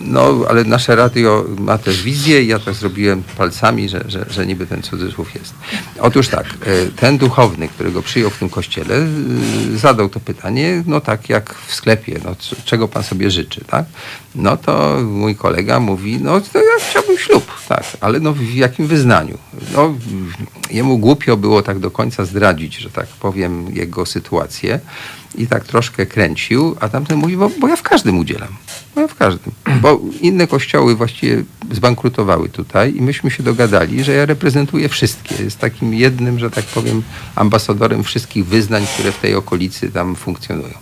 no, ale nasze radio ma też wizję i ja tak zrobiłem palcami, że, że, że niby ten cudzysłów jest. Otóż tak, e, ten duchowny, który go przyjął w tym kościele, zadał to pytanie, no tak jak w sklepie, no czego pan sobie życzy, tak? No to mój kolega mówi, no to ja chciałbym ślub, tak, ale no w jakim wyznaniu? No, jemu głupio było tak do końca zdradzić, że tak powiem, jego sytuację i tak troszkę kręcił, a tamten mówi, bo, bo ja w każdym udzielam. Bo ja w każdym. Bo inne kościoły właściwie zbankrutowały tutaj i myśmy się dogadali, że ja reprezentuję wszystkie. Jest takim jednym, że tak powiem, ambasadorem wszystkich wyznań, które w tej okolicy tam funkcjonują.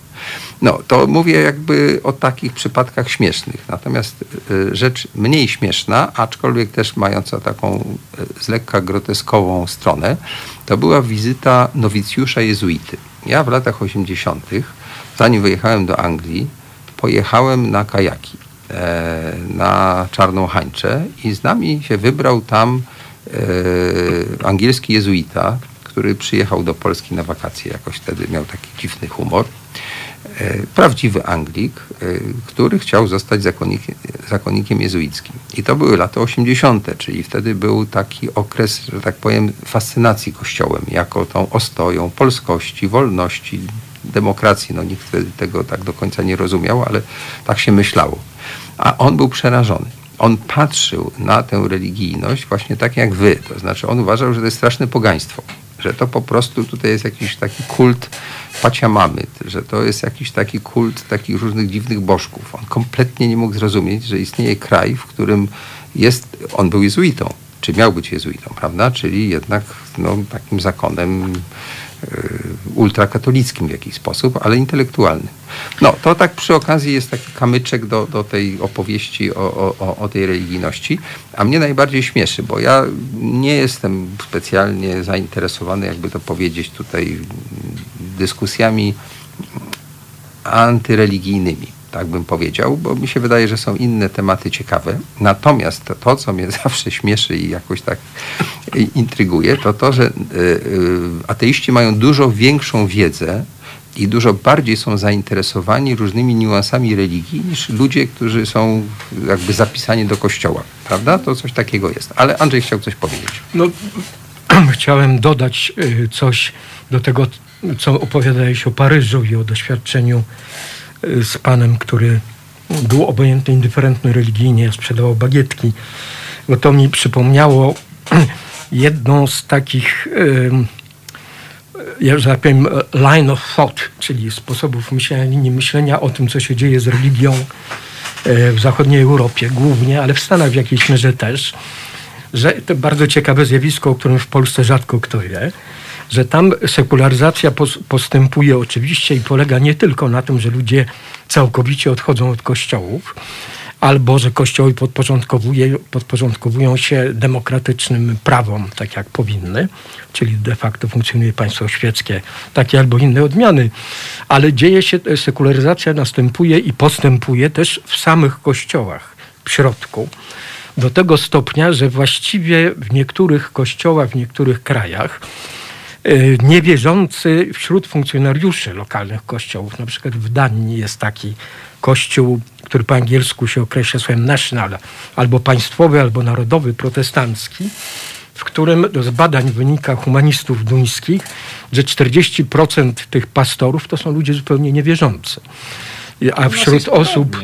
No, to mówię jakby o takich przypadkach śmiesznych. Natomiast y, rzecz mniej śmieszna, aczkolwiek też mająca taką y, z lekka groteskową stronę, to była wizyta nowicjusza jezuity. Ja w latach 80., zanim wyjechałem do Anglii, pojechałem na kajaki e, na Czarną Hańczę i z nami się wybrał tam e, angielski jezuita, który przyjechał do Polski na wakacje. Jakoś wtedy miał taki dziwny humor. E, prawdziwy Anglik, e, który chciał zostać zakonnikiem, zakonnikiem jezuickim. I to były lata 80., czyli wtedy był taki okres, że tak powiem, fascynacji Kościołem, jako tą ostoją polskości, wolności, demokracji. No nikt wtedy tego tak do końca nie rozumiał, ale tak się myślało. A on był przerażony. On patrzył na tę religijność właśnie tak jak wy. To znaczy on uważał, że to jest straszne pogaństwo. Że to po prostu tutaj jest jakiś taki kult paciamamy, że to jest jakiś taki kult takich różnych dziwnych bożków. On kompletnie nie mógł zrozumieć, że istnieje kraj, w którym jest, on był jezuitą, czy miał być jezuitą, prawda? Czyli jednak no, takim zakonem ultrakatolickim w jakiś sposób, ale intelektualnym. No, to tak przy okazji jest taki kamyczek do, do tej opowieści o, o, o tej religijności, a mnie najbardziej śmieszy, bo ja nie jestem specjalnie zainteresowany, jakby to powiedzieć tutaj, dyskusjami antyreligijnymi, tak bym powiedział, bo mi się wydaje, że są inne tematy ciekawe. Natomiast to, to co mnie zawsze śmieszy i jakoś tak intryguje, to to, że y, y, ateiści mają dużo większą wiedzę i dużo bardziej są zainteresowani różnymi niuansami religii niż ludzie, którzy są jakby zapisani do kościoła. Prawda? To coś takiego jest. Ale Andrzej chciał coś powiedzieć. No, chciałem dodać y, coś do tego, co opowiadałeś o Paryżu i o doświadczeniu z panem, który był obojętny, indyferentny religijnie, sprzedawał bagietki. Bo to mi przypomniało jedną z takich, ja że tak powiem, line of thought, czyli sposobów myślenia, myślenia o tym, co się dzieje z religią y, w zachodniej Europie głównie, ale w Stanach w jakiejś mierze też, że to bardzo ciekawe zjawisko, o którym w Polsce rzadko kto wie, że tam sekularyzacja postępuje oczywiście i polega nie tylko na tym, że ludzie całkowicie odchodzą od kościołów, albo że kościoły podporządkowują się demokratycznym prawom, tak jak powinny, czyli de facto funkcjonuje państwo świeckie, takie albo inne odmiany, ale dzieje się, sekularyzacja następuje i postępuje też w samych kościołach, w środku. Do tego stopnia, że właściwie w niektórych kościołach, w niektórych krajach, niewierzący wśród funkcjonariuszy lokalnych kościołów. Na przykład w Danii jest taki kościół, który po angielsku się określa słowem national, albo państwowy, albo narodowy, protestancki, w którym z badań wynika humanistów duńskich, że 40% tych pastorów to są ludzie zupełnie niewierzący a wśród osób,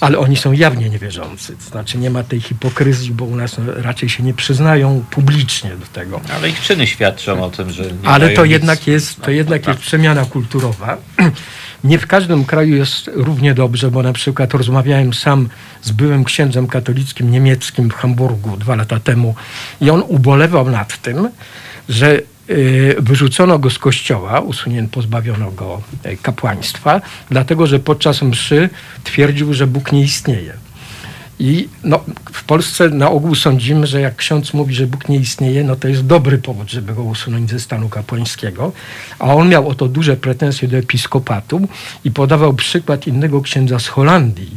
ale oni są jawnie niewierzący. To znaczy nie ma tej hipokryzji, bo u nas raczej się nie przyznają publicznie do tego. Ale ich czyny świadczą o tym, że nie Ale to jednak, jest, to jednak jest przemiana kulturowa. Nie w każdym kraju jest równie dobrze, bo na przykład rozmawiałem sam z byłym księdzem katolickim niemieckim w Hamburgu dwa lata temu i on ubolewał nad tym, że wyrzucono go z kościoła, usunięto, pozbawiono go e, kapłaństwa, dlatego że podczas mszy twierdził, że Bóg nie istnieje. I no, w Polsce na ogół sądzimy, że jak ksiądz mówi, że Bóg nie istnieje, no to jest dobry powód, żeby go usunąć ze stanu kapłańskiego. A on miał o to duże pretensje do episkopatu i podawał przykład innego księdza z Holandii,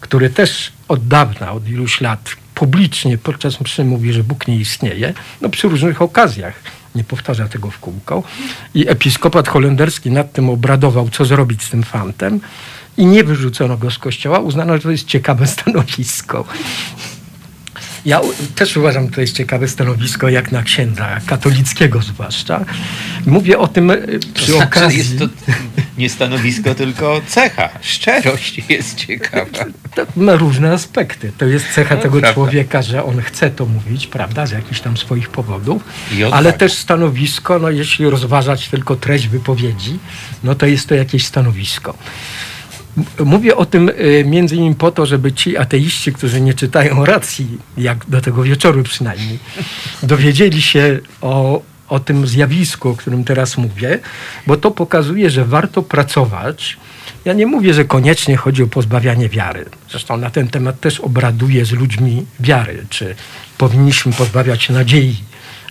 który też od dawna, od iluś lat publicznie podczas mszy mówi, że Bóg nie istnieje, no przy różnych okazjach nie powtarza tego w kółko. I episkopat holenderski nad tym obradował, co zrobić z tym fantem i nie wyrzucono go z kościoła. Uznano, że to jest ciekawe stanowisko. Ja też uważam, że to jest ciekawe stanowisko, jak na księdza katolickiego zwłaszcza. Mówię o tym e, przy to znaczy, okazji... Jest to nie stanowisko, tylko cecha. Szczerość jest ciekawa. To ma różne aspekty. To jest cecha no, tego prawda. człowieka, że on chce to mówić, prawda, z jakichś tam swoich powodów, ale też stanowisko, no jeśli rozważać tylko treść wypowiedzi, no to jest to jakieś stanowisko. Mówię o tym y, między innymi po to, żeby ci ateiści, którzy nie czytają racji, jak do tego wieczoru przynajmniej, dowiedzieli się o, o tym zjawisku, o którym teraz mówię, bo to pokazuje, że warto pracować. Ja nie mówię, że koniecznie chodzi o pozbawianie wiary. Zresztą na ten temat też obraduję z ludźmi wiary. Czy powinniśmy pozbawiać nadziei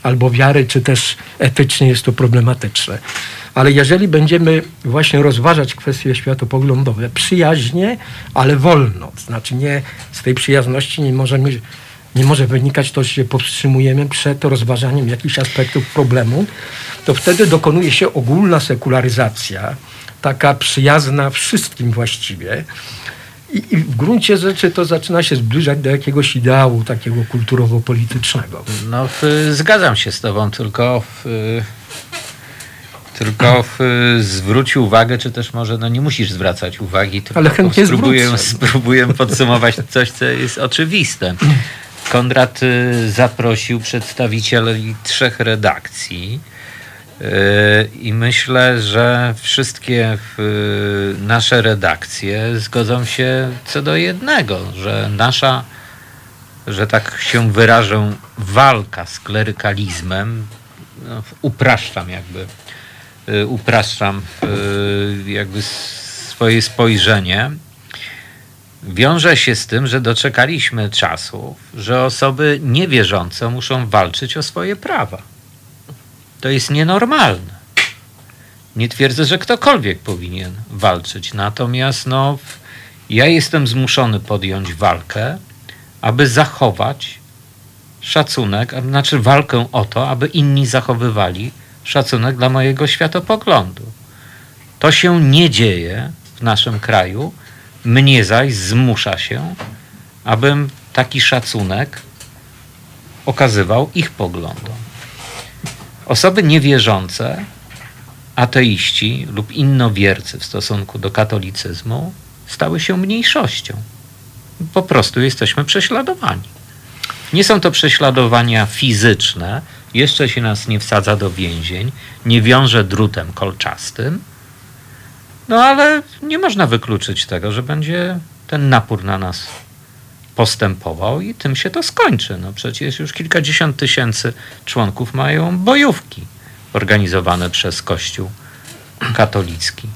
albo wiary, czy też etycznie jest to problematyczne. Ale jeżeli będziemy właśnie rozważać kwestie światopoglądowe przyjaźnie, ale wolno, znaczy nie z tej przyjazności nie możemy nie może wynikać to, że się powstrzymujemy przed rozważaniem jakichś aspektów problemu, to wtedy dokonuje się ogólna sekularyzacja taka przyjazna wszystkim właściwie. I, I w gruncie rzeczy to zaczyna się zbliżać do jakiegoś ideału takiego kulturowo-politycznego. No, w, zgadzam się z tobą, tylko w, tylko w, zwróć uwagę, czy też może no nie musisz zwracać uwagi, tylko Ale chętnie spróbuję, zwrócę. spróbuję podsumować coś, co jest oczywiste. Konrad y, zaprosił przedstawicieli trzech redakcji y, i myślę, że wszystkie nasze redakcje zgodzą się co do jednego, że nasza że tak się wyrażę, walka z klerykalizmem, no, upraszczam jakby, upraszczam y, jakby swoje spojrzenie, wiąże się z tym, że doczekaliśmy czasów, że osoby niewierzące muszą walczyć o swoje prawa. To jest nienormalne. Nie twierdzę, że ktokolwiek powinien walczyć, natomiast no, ja jestem zmuszony podjąć walkę, aby zachować szacunek, znaczy walkę o to, aby inni zachowywali szacunek dla mojego światopoglądu. To się nie dzieje w naszym kraju, mnie zaś zmusza się, abym taki szacunek okazywał ich poglądom. Osoby niewierzące, ateiści lub innowiercy w stosunku do katolicyzmu stały się mniejszością po prostu jesteśmy prześladowani. Nie są to prześladowania fizyczne, jeszcze się nas nie wsadza do więzień, nie wiąże drutem kolczastym, no ale nie można wykluczyć tego, że będzie ten napór na nas postępował i tym się to skończy. No przecież już kilkadziesiąt tysięcy członków mają bojówki organizowane przez Kościół katolicki.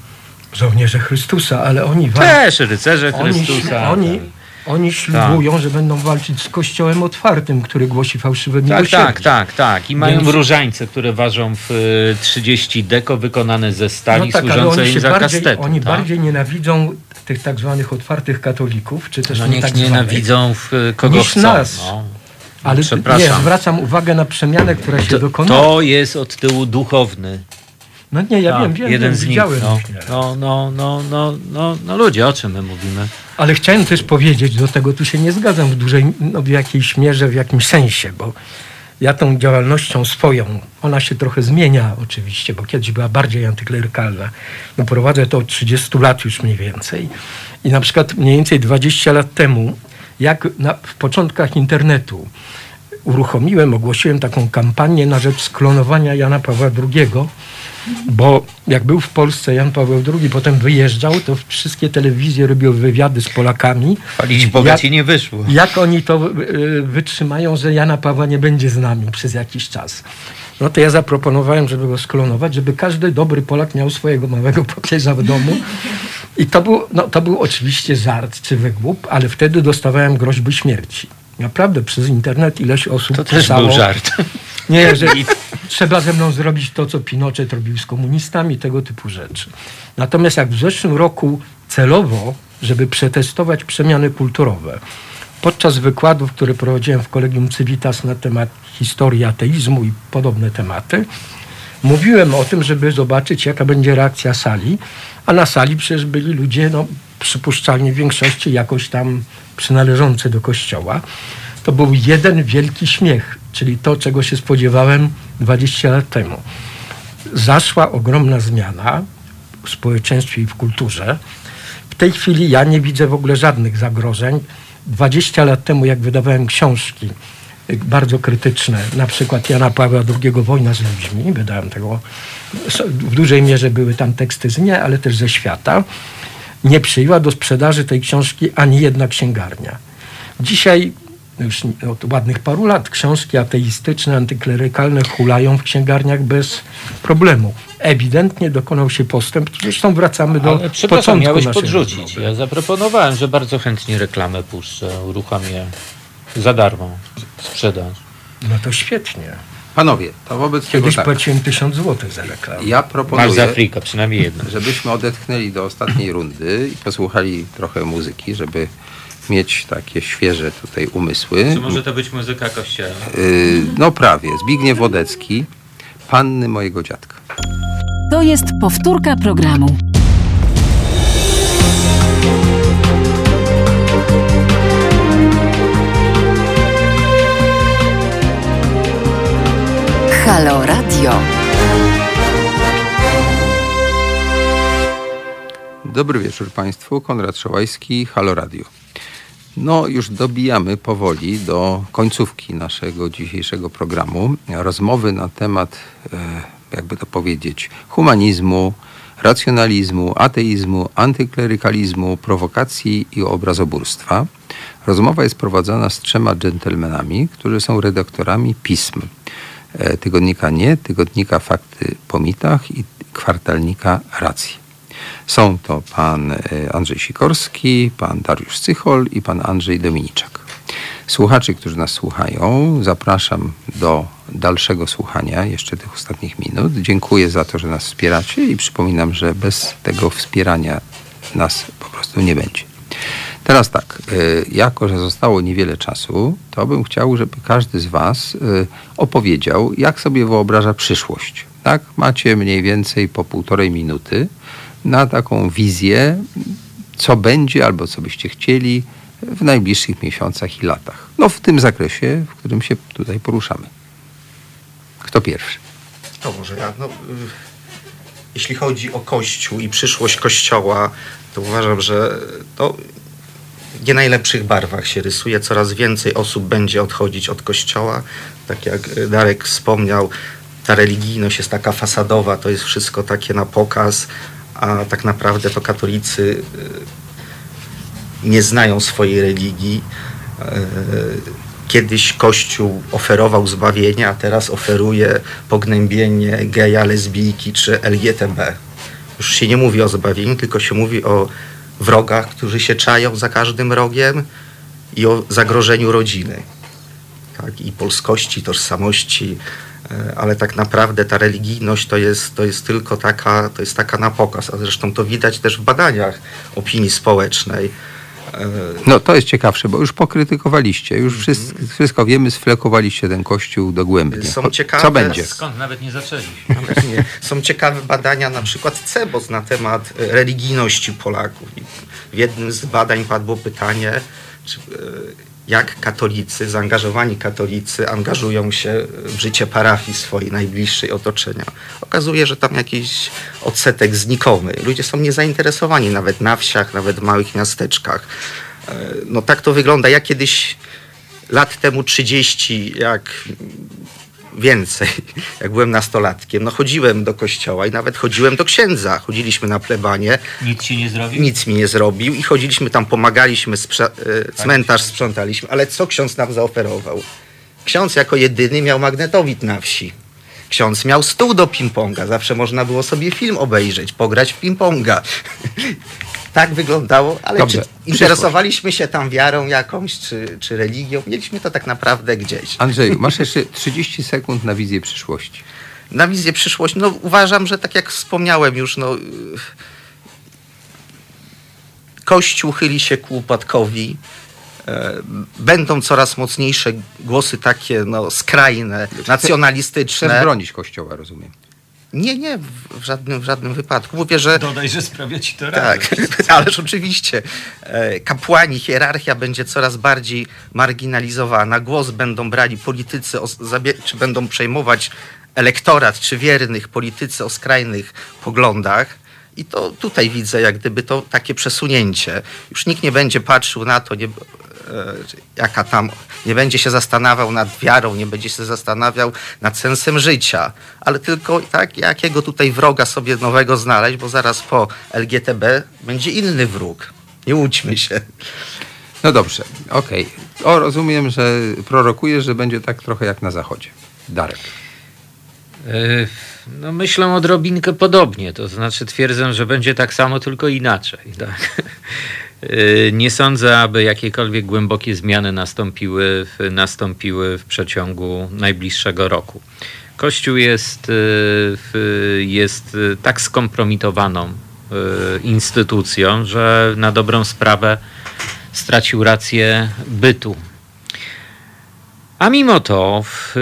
Żołnierze Chrystusa, ale oni. Też rycerze Oni, Chrystusa. oni, oni ślubują, że będą walczyć z kościołem otwartym, który głosi fałszywe Tak, miłosierdzie. tak, tak, tak. I mają Więc- różańce, które ważą w y, 30 deko, wykonane ze stali, No tak, ale służące oni, im za bardziej, kastetu. oni tak? bardziej nienawidzą tych tak zwanych otwartych katolików, czy też No nie niech tak nienawidzą w, y, kogo niż chcą. nas. No. Ale nie, zwracam uwagę na przemianę, która się To, dokonała. to jest od tyłu duchowny. No nie, ja Tak, wiem, wiem, jeden z nich. No, no, no, no, no, no, no ludzie, o czym my mówimy? Ale chciałem też powiedzieć, do tego tu się nie zgadzam w dużej, no w jakiejś mierze, w jakimś sensie, bo ja tą działalnością swoją, ona się trochę zmienia oczywiście, bo kiedyś była bardziej antyklerykalna. No prowadzę to od 30 lat już mniej więcej. I na przykład mniej więcej 20 lat temu, jak na, w początkach internetu uruchomiłem, ogłosiłem taką kampanię na rzecz sklonowania Jana Pawła II, bo jak był w Polsce Jan Paweł II, potem wyjeżdżał, to wszystkie telewizje robiły wywiady z Polakami. Chwalić Boga Jak- nie wyszło. Jak oni to y, wytrzymają, że Jana Pawła nie będzie z nami przez jakiś czas? No to ja zaproponowałem, żeby go sklonować, żeby każdy dobry Polak miał swojego małego papieża w domu. I to był, no, to był oczywiście żart czy wygłup, ale wtedy dostawałem groźby śmierci. Naprawdę przez internet ileś osób To też pisało, był żart. nie, że trzeba ze mną zrobić to, co Pinochet robił z komunistami, tego typu rzeczy. Natomiast jak w zeszłym roku celowo, żeby przetestować przemiany kulturowe, podczas wykładów, które prowadziłem w Kolegium Civitas na temat historii ateizmu i podobne tematy, mówiłem o tym, żeby zobaczyć, jaka będzie reakcja sali, a na sali przecież byli ludzie, no, przypuszczalnie w większości jakoś tam przynależący do kościoła. To był jeden wielki śmiech, czyli to, czego się spodziewałem 20 lat temu. Zaszła ogromna zmiana w społeczeństwie i w kulturze. W tej chwili ja nie widzę w ogóle żadnych zagrożeń. 20 lat temu, jak wydawałem książki y, bardzo krytyczne, na przykład Jana Pawła II Wojna z ludźmi, wydałem tego, w dużej mierze były tam teksty z nie, ale też ze świata, nie przyjęła do sprzedaży tej książki ani jedna księgarnia. Dzisiaj, już od ładnych paru lat, książki ateistyczne, antyklerykalne hulają w księgarniach bez problemu. Ewidentnie dokonał się postęp. Zresztą wracamy do Ale początku miałeś podrzucić. rozmowy. Ja zaproponowałem, że bardzo chętnie reklamę puszczę, uruchamię za darmo sprzedaż. No to świetnie. Panowie, to wobec tego Kiedyś tak. płaciłem 1000 zł za reklamę. Ja Masz z proponuję, Afrika, przynajmniej jedno. żebyśmy odetchnęli do ostatniej rundy i posłuchali trochę muzyki, żeby mieć takie świeże tutaj umysły. Czy może to być muzyka kościelna? Yy, no prawie. Zbigniew Wodecki, Panny mojego dziadka. To jest powtórka programu. Halo Radio. Dobry wieczór Państwu, Konrad Szołajski, Halo Radio. No, już dobijamy powoli do końcówki naszego dzisiejszego programu. Rozmowy na temat, e, jakby to powiedzieć, humanizmu, racjonalizmu, ateizmu, antyklerykalizmu, prowokacji i obrazoburstwa. Rozmowa jest prowadzona z trzema dżentelmenami, którzy są redaktorami pism. E, tygodnika Nie, tygodnika Fakty po mitach i kwartalnika Racji. Są to pan e, Andrzej Sikorski, pan Dariusz Cychol i pan Andrzej Dominiczak. Słuchaczy, którzy nas słuchają, zapraszam do dalszego słuchania jeszcze tych ostatnich minut. Dziękuję za to, że nas wspieracie i przypominam, że bez tego wspierania nas po prostu nie będzie. Teraz tak, e, jako że zostało niewiele czasu, to bym chciał, żeby każdy z Was e, opowiedział, jak sobie wyobraża przyszłość. Tak? Macie mniej więcej po półtorej minuty na taką wizję, co będzie albo co byście chcieli w najbliższych miesiącach i latach. No w tym zakresie, w którym się tutaj poruszamy. Kto pierwszy? To może ja. No, y, jeśli chodzi o Kościół i przyszłość Kościoła, to uważam, że to nie najlepszych barwach się rysuje. Coraz więcej osób będzie odchodzić od Kościoła. Tak jak Darek wspomniał, ta religijność jest taka fasadowa, to jest wszystko takie na pokaz, a tak naprawdę to katolicy y, nie znają swojej religii. Y, kiedyś Kościół oferował zbawienie, a teraz oferuje pognębienie geja, lesbijki czy LGTB. Już się nie mówi o zbawieniu, tylko się mówi o wrogach, którzy się czają za każdym rogiem i o zagrożeniu rodziny. Tak? I polskości, tożsamości, E, ale tak naprawdę ta religijność to jest, to jest tylko taka, to jest taka na pokaz, a zresztą to widać też w badaniach opinii społecznej. E, no to jest ciekawsze, bo już pokrytykowaliście, już mhm. wszystko, wszystko wiemy, sflekowaliście ten kościół dogłębnie. Są ciekawe, Co będzie? Skąd nawet nie zaczęliśmy. Są ciekawe badania, na przykład CEBOS na temat religijności Polaków. W jednym z badań padło pytanie, czy, e, jak katolicy, zaangażowani katolicy angażują się w życie parafii swojej, najbliższej otoczenia. Okazuje, że tam jakiś odsetek znikomy. Ludzie są niezainteresowani nawet na wsiach, nawet w małych miasteczkach. E, no tak to wygląda. Ja kiedyś lat temu 30, jak więcej, jak byłem nastolatkiem. No chodziłem do kościoła i nawet chodziłem do księdza. Chodziliśmy na plebanie. Nic ci nie zrobił? Nic mi nie zrobił i chodziliśmy tam, pomagaliśmy, sprze- cmentarz sprzątaliśmy. Ale co ksiądz nam zaoferował? Ksiądz jako jedyny miał magnetowid na wsi. Ksiądz miał stół do ping-ponga. Zawsze można było sobie film obejrzeć, pograć w ping-ponga. tak wyglądało, ale Dobrze, czy interesowaliśmy się tam wiarą jakąś, czy, czy religią? Mieliśmy to tak naprawdę gdzieś. Andrzej, masz jeszcze 30 sekund na wizję przyszłości. Na wizję przyszłości, no uważam, że tak jak wspomniałem już, no Kościół chyli się ku upadkowi. E, będą coraz mocniejsze głosy takie no, skrajne, nacjonalistyczne. Chcesz bronić Kościoła, rozumiem. Nie, nie, w żadnym, w żadnym wypadku. Mówię, że... Dodaj, że sprawia ci to Tak, ależ oczywiście. E, kapłani, hierarchia będzie coraz bardziej marginalizowana. Głos będą brali politycy, czy będą przejmować elektorat, czy wiernych politycy o skrajnych poglądach. I to tutaj widzę jak gdyby to takie przesunięcie. Już nikt nie będzie patrzył na to, nie, jaka tam, nie będzie się zastanawiał nad wiarą, nie będzie się zastanawiał nad sensem życia, ale tylko tak, jakiego tutaj wroga sobie nowego znaleźć, bo zaraz po LGTB będzie inny wróg. Nie łudźmy się. No dobrze, okej. Okay. O, rozumiem, że prorokujesz, że będzie tak trochę jak na zachodzie. Darek. E, no myślę odrobinkę podobnie, to znaczy twierdzę, że będzie tak samo, tylko inaczej. Tak? Y, nie sądzę, aby jakiekolwiek głębokie zmiany nastąpiły w, nastąpiły w przeciągu najbliższego roku. Kościół jest, y, jest tak skompromitowaną y, instytucją, że na dobrą sprawę stracił rację bytu. A mimo to w,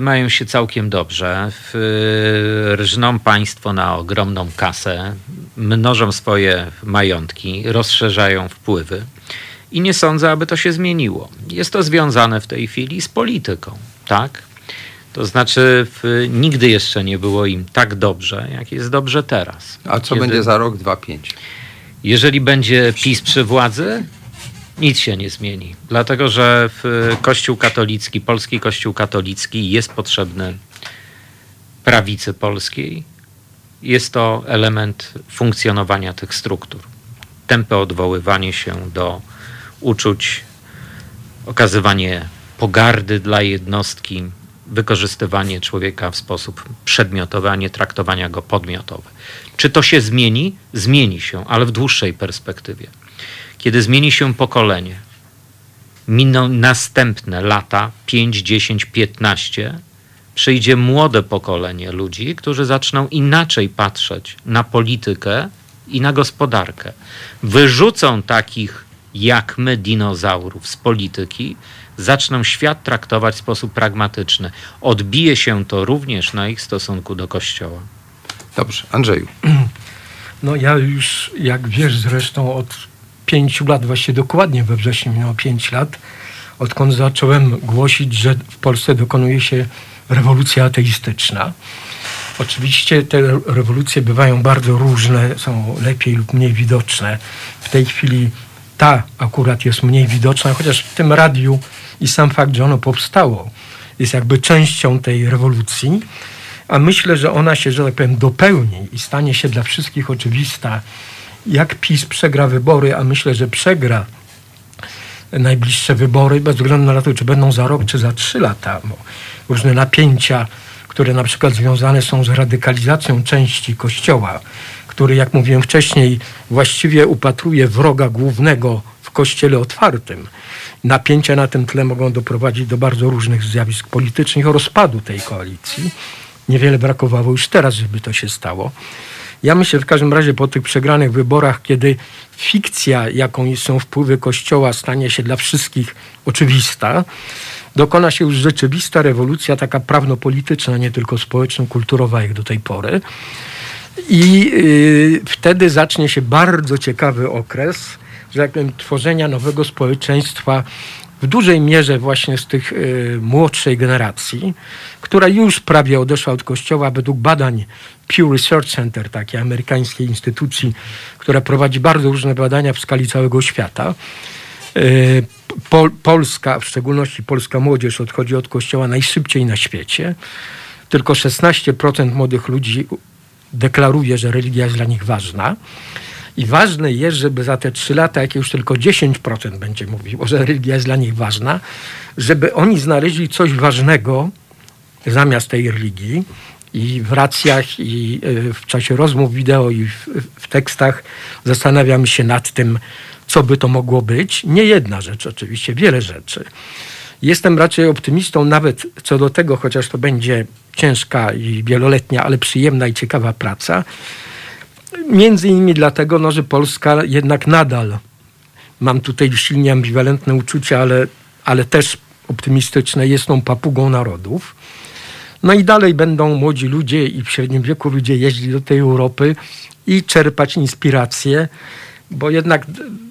mają się całkiem dobrze. W, rżną państwo na ogromną kasę, mnożą swoje majątki, rozszerzają wpływy i nie sądzę, aby to się zmieniło. Jest to związane w tej chwili z polityką, tak? To znaczy, w, nigdy jeszcze nie było im tak dobrze, jak jest dobrze teraz. A co Kiedy- będzie za rok, dwa, pięć? Jeżeli będzie PiS przy władzy, nic się nie zmieni. Dlatego, że w Kościół katolicki, polski Kościół katolicki jest potrzebny prawicy polskiej. Jest to element funkcjonowania tych struktur. Tępe odwoływanie się do uczuć, okazywanie pogardy dla jednostki, wykorzystywanie człowieka w sposób przedmiotowy, a nie traktowania go podmiotowy. Czy to się zmieni? Zmieni się, ale w dłuższej perspektywie. Kiedy zmieni się pokolenie, miną następne lata 5, 10, 15, przyjdzie młode pokolenie ludzi, którzy zaczną inaczej patrzeć na politykę i na gospodarkę. Wyrzucą takich jak my dinozaurów z polityki, zaczną świat traktować w sposób pragmatyczny. Odbije się to również na ich stosunku do Kościoła. Dobrze, Andrzeju. No ja już, jak wiesz zresztą, od pięciu lat, właściwie dokładnie we wrześniu minęło pięć lat, odkąd zacząłem głosić, że w Polsce dokonuje się rewolucja ateistyczna. Oczywiście te re- rewolucje bywają bardzo różne, są lepiej lub mniej widoczne. W tej chwili ta akurat jest mniej widoczna, chociaż w tym radiu i sam fakt, że ono powstało, jest jakby częścią tej rewolucji. A myślę, że ona się, że tak powiem, dopełni i stanie się dla wszystkich oczywista, jak PiS przegra wybory, a myślę, że przegra najbliższe wybory, bez względu na to, czy będą za rok, czy za trzy lata. Różne napięcia, które na przykład związane są z radykalizacją części Kościoła, który, jak mówiłem wcześniej, właściwie upatruje wroga głównego w Kościele otwartym. Napięcia na tym tle mogą doprowadzić do bardzo różnych zjawisk politycznych, rozpadu tej koalicji. Niewiele brakowało już teraz, żeby to się stało. Ja myślę w każdym razie po tych przegranych wyborach, kiedy fikcja, jaką są wpływy Kościoła, stanie się dla wszystkich oczywista, dokona się już rzeczywista rewolucja, taka prawno-polityczna, nie tylko społeczno-kulturowa, jak do tej pory. I y, wtedy zacznie się bardzo ciekawy okres, że tworzenia nowego społeczeństwa w dużej mierze właśnie z tych y, młodszej generacji, która już prawie odeszła od kościoła według badań Pew Research Center, takiej amerykańskiej instytucji, która prowadzi bardzo różne badania w skali całego świata. Y, Pol, Polska, w szczególności polska młodzież odchodzi od kościoła najszybciej na świecie. Tylko 16% młodych ludzi deklaruje, że religia jest dla nich ważna. I ważne jest, żeby za te trzy lata, jak już tylko 10% będzie mówiło, że religia jest dla nich ważna, żeby oni znaleźli coś ważnego zamiast tej religii. I w racjach, i y, w czasie rozmów wideo, i w, w tekstach zastanawiamy się nad tym, co by to mogło być. Nie jedna rzecz, oczywiście, wiele rzeczy. Jestem raczej optymistą nawet co do tego, chociaż to będzie ciężka i wieloletnia, ale przyjemna i ciekawa praca. Między innymi dlatego, no, że Polska jednak nadal, mam tutaj silnie ambiwalentne uczucia, ale, ale też optymistyczne, jest tą papugą narodów. No i dalej będą młodzi ludzie i w średnim wieku ludzie jeździć do tej Europy i czerpać inspiracje, bo jednak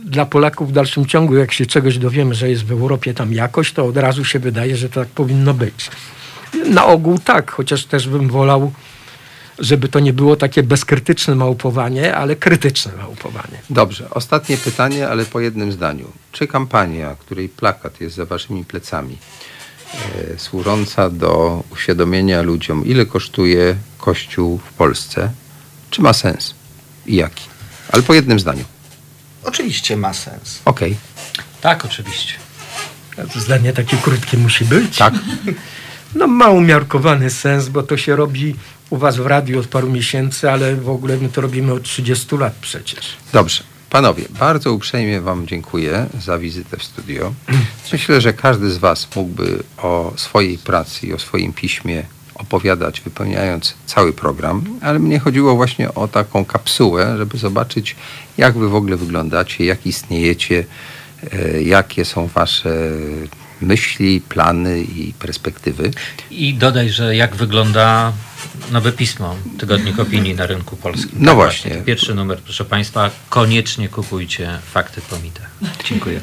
dla Polaków w dalszym ciągu, jak się czegoś dowiemy, że jest w Europie tam jakoś, to od razu się wydaje, że tak powinno być. Na ogół tak, chociaż też bym wolał, żeby to nie było takie bezkrytyczne małpowanie, ale krytyczne małpowanie. Dobrze, ostatnie pytanie, ale po jednym zdaniu. Czy kampania, której plakat jest za waszymi plecami, e, służąca do uświadomienia ludziom, ile kosztuje Kościół w Polsce, czy ma sens i jaki? Ale po jednym zdaniu. Oczywiście ma sens. Okej, Tak, oczywiście. A to zdanie takie krótkie musi być. tak. No ma umiarkowany sens, bo to się robi u was w radiu od paru miesięcy, ale w ogóle my to robimy od 30 lat przecież. Dobrze. Panowie, bardzo uprzejmie Wam dziękuję za wizytę w studio. Myślę, że każdy z Was mógłby o swojej pracy i o swoim piśmie opowiadać, wypełniając cały program, ale mnie chodziło właśnie o taką kapsułę, żeby zobaczyć, jak Wy w ogóle wyglądacie, jak istniejecie, e, jakie są Wasze myśli, plany i perspektywy. I dodaj, że jak wygląda nowe pismo, Tygodnik Opinii na rynku polskim. No właśnie. Pierwszy numer, proszę Państwa, koniecznie kupujcie fakty po mitach. Dziękuję.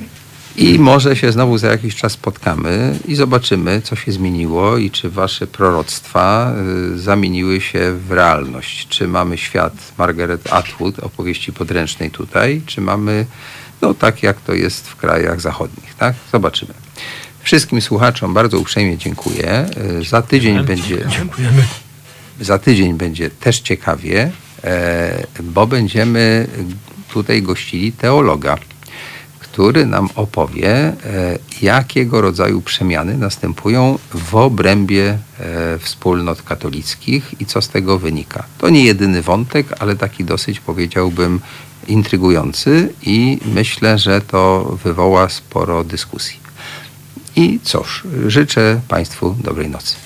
I może się znowu za jakiś czas spotkamy i zobaczymy, co się zmieniło i czy wasze proroctwa y, zamieniły się w realność. Czy mamy świat Margaret Atwood, opowieści podręcznej tutaj, czy mamy, no tak jak to jest w krajach zachodnich, tak? Zobaczymy. Wszystkim słuchaczom bardzo uprzejmie dziękuję. Y, Za tydzień będzie Dziękujemy. za tydzień będzie też ciekawie, e, bo będziemy tutaj gościli teologa, który nam opowie, e, jakiego rodzaju przemiany następują w obrębie e, wspólnot katolickich i co z tego wynika. To nie jedyny wątek, ale taki dosyć powiedziałbym intrygujący i myślę, że to wywoła sporo dyskusji. I cóż, życzę Państwu dobrej nocy.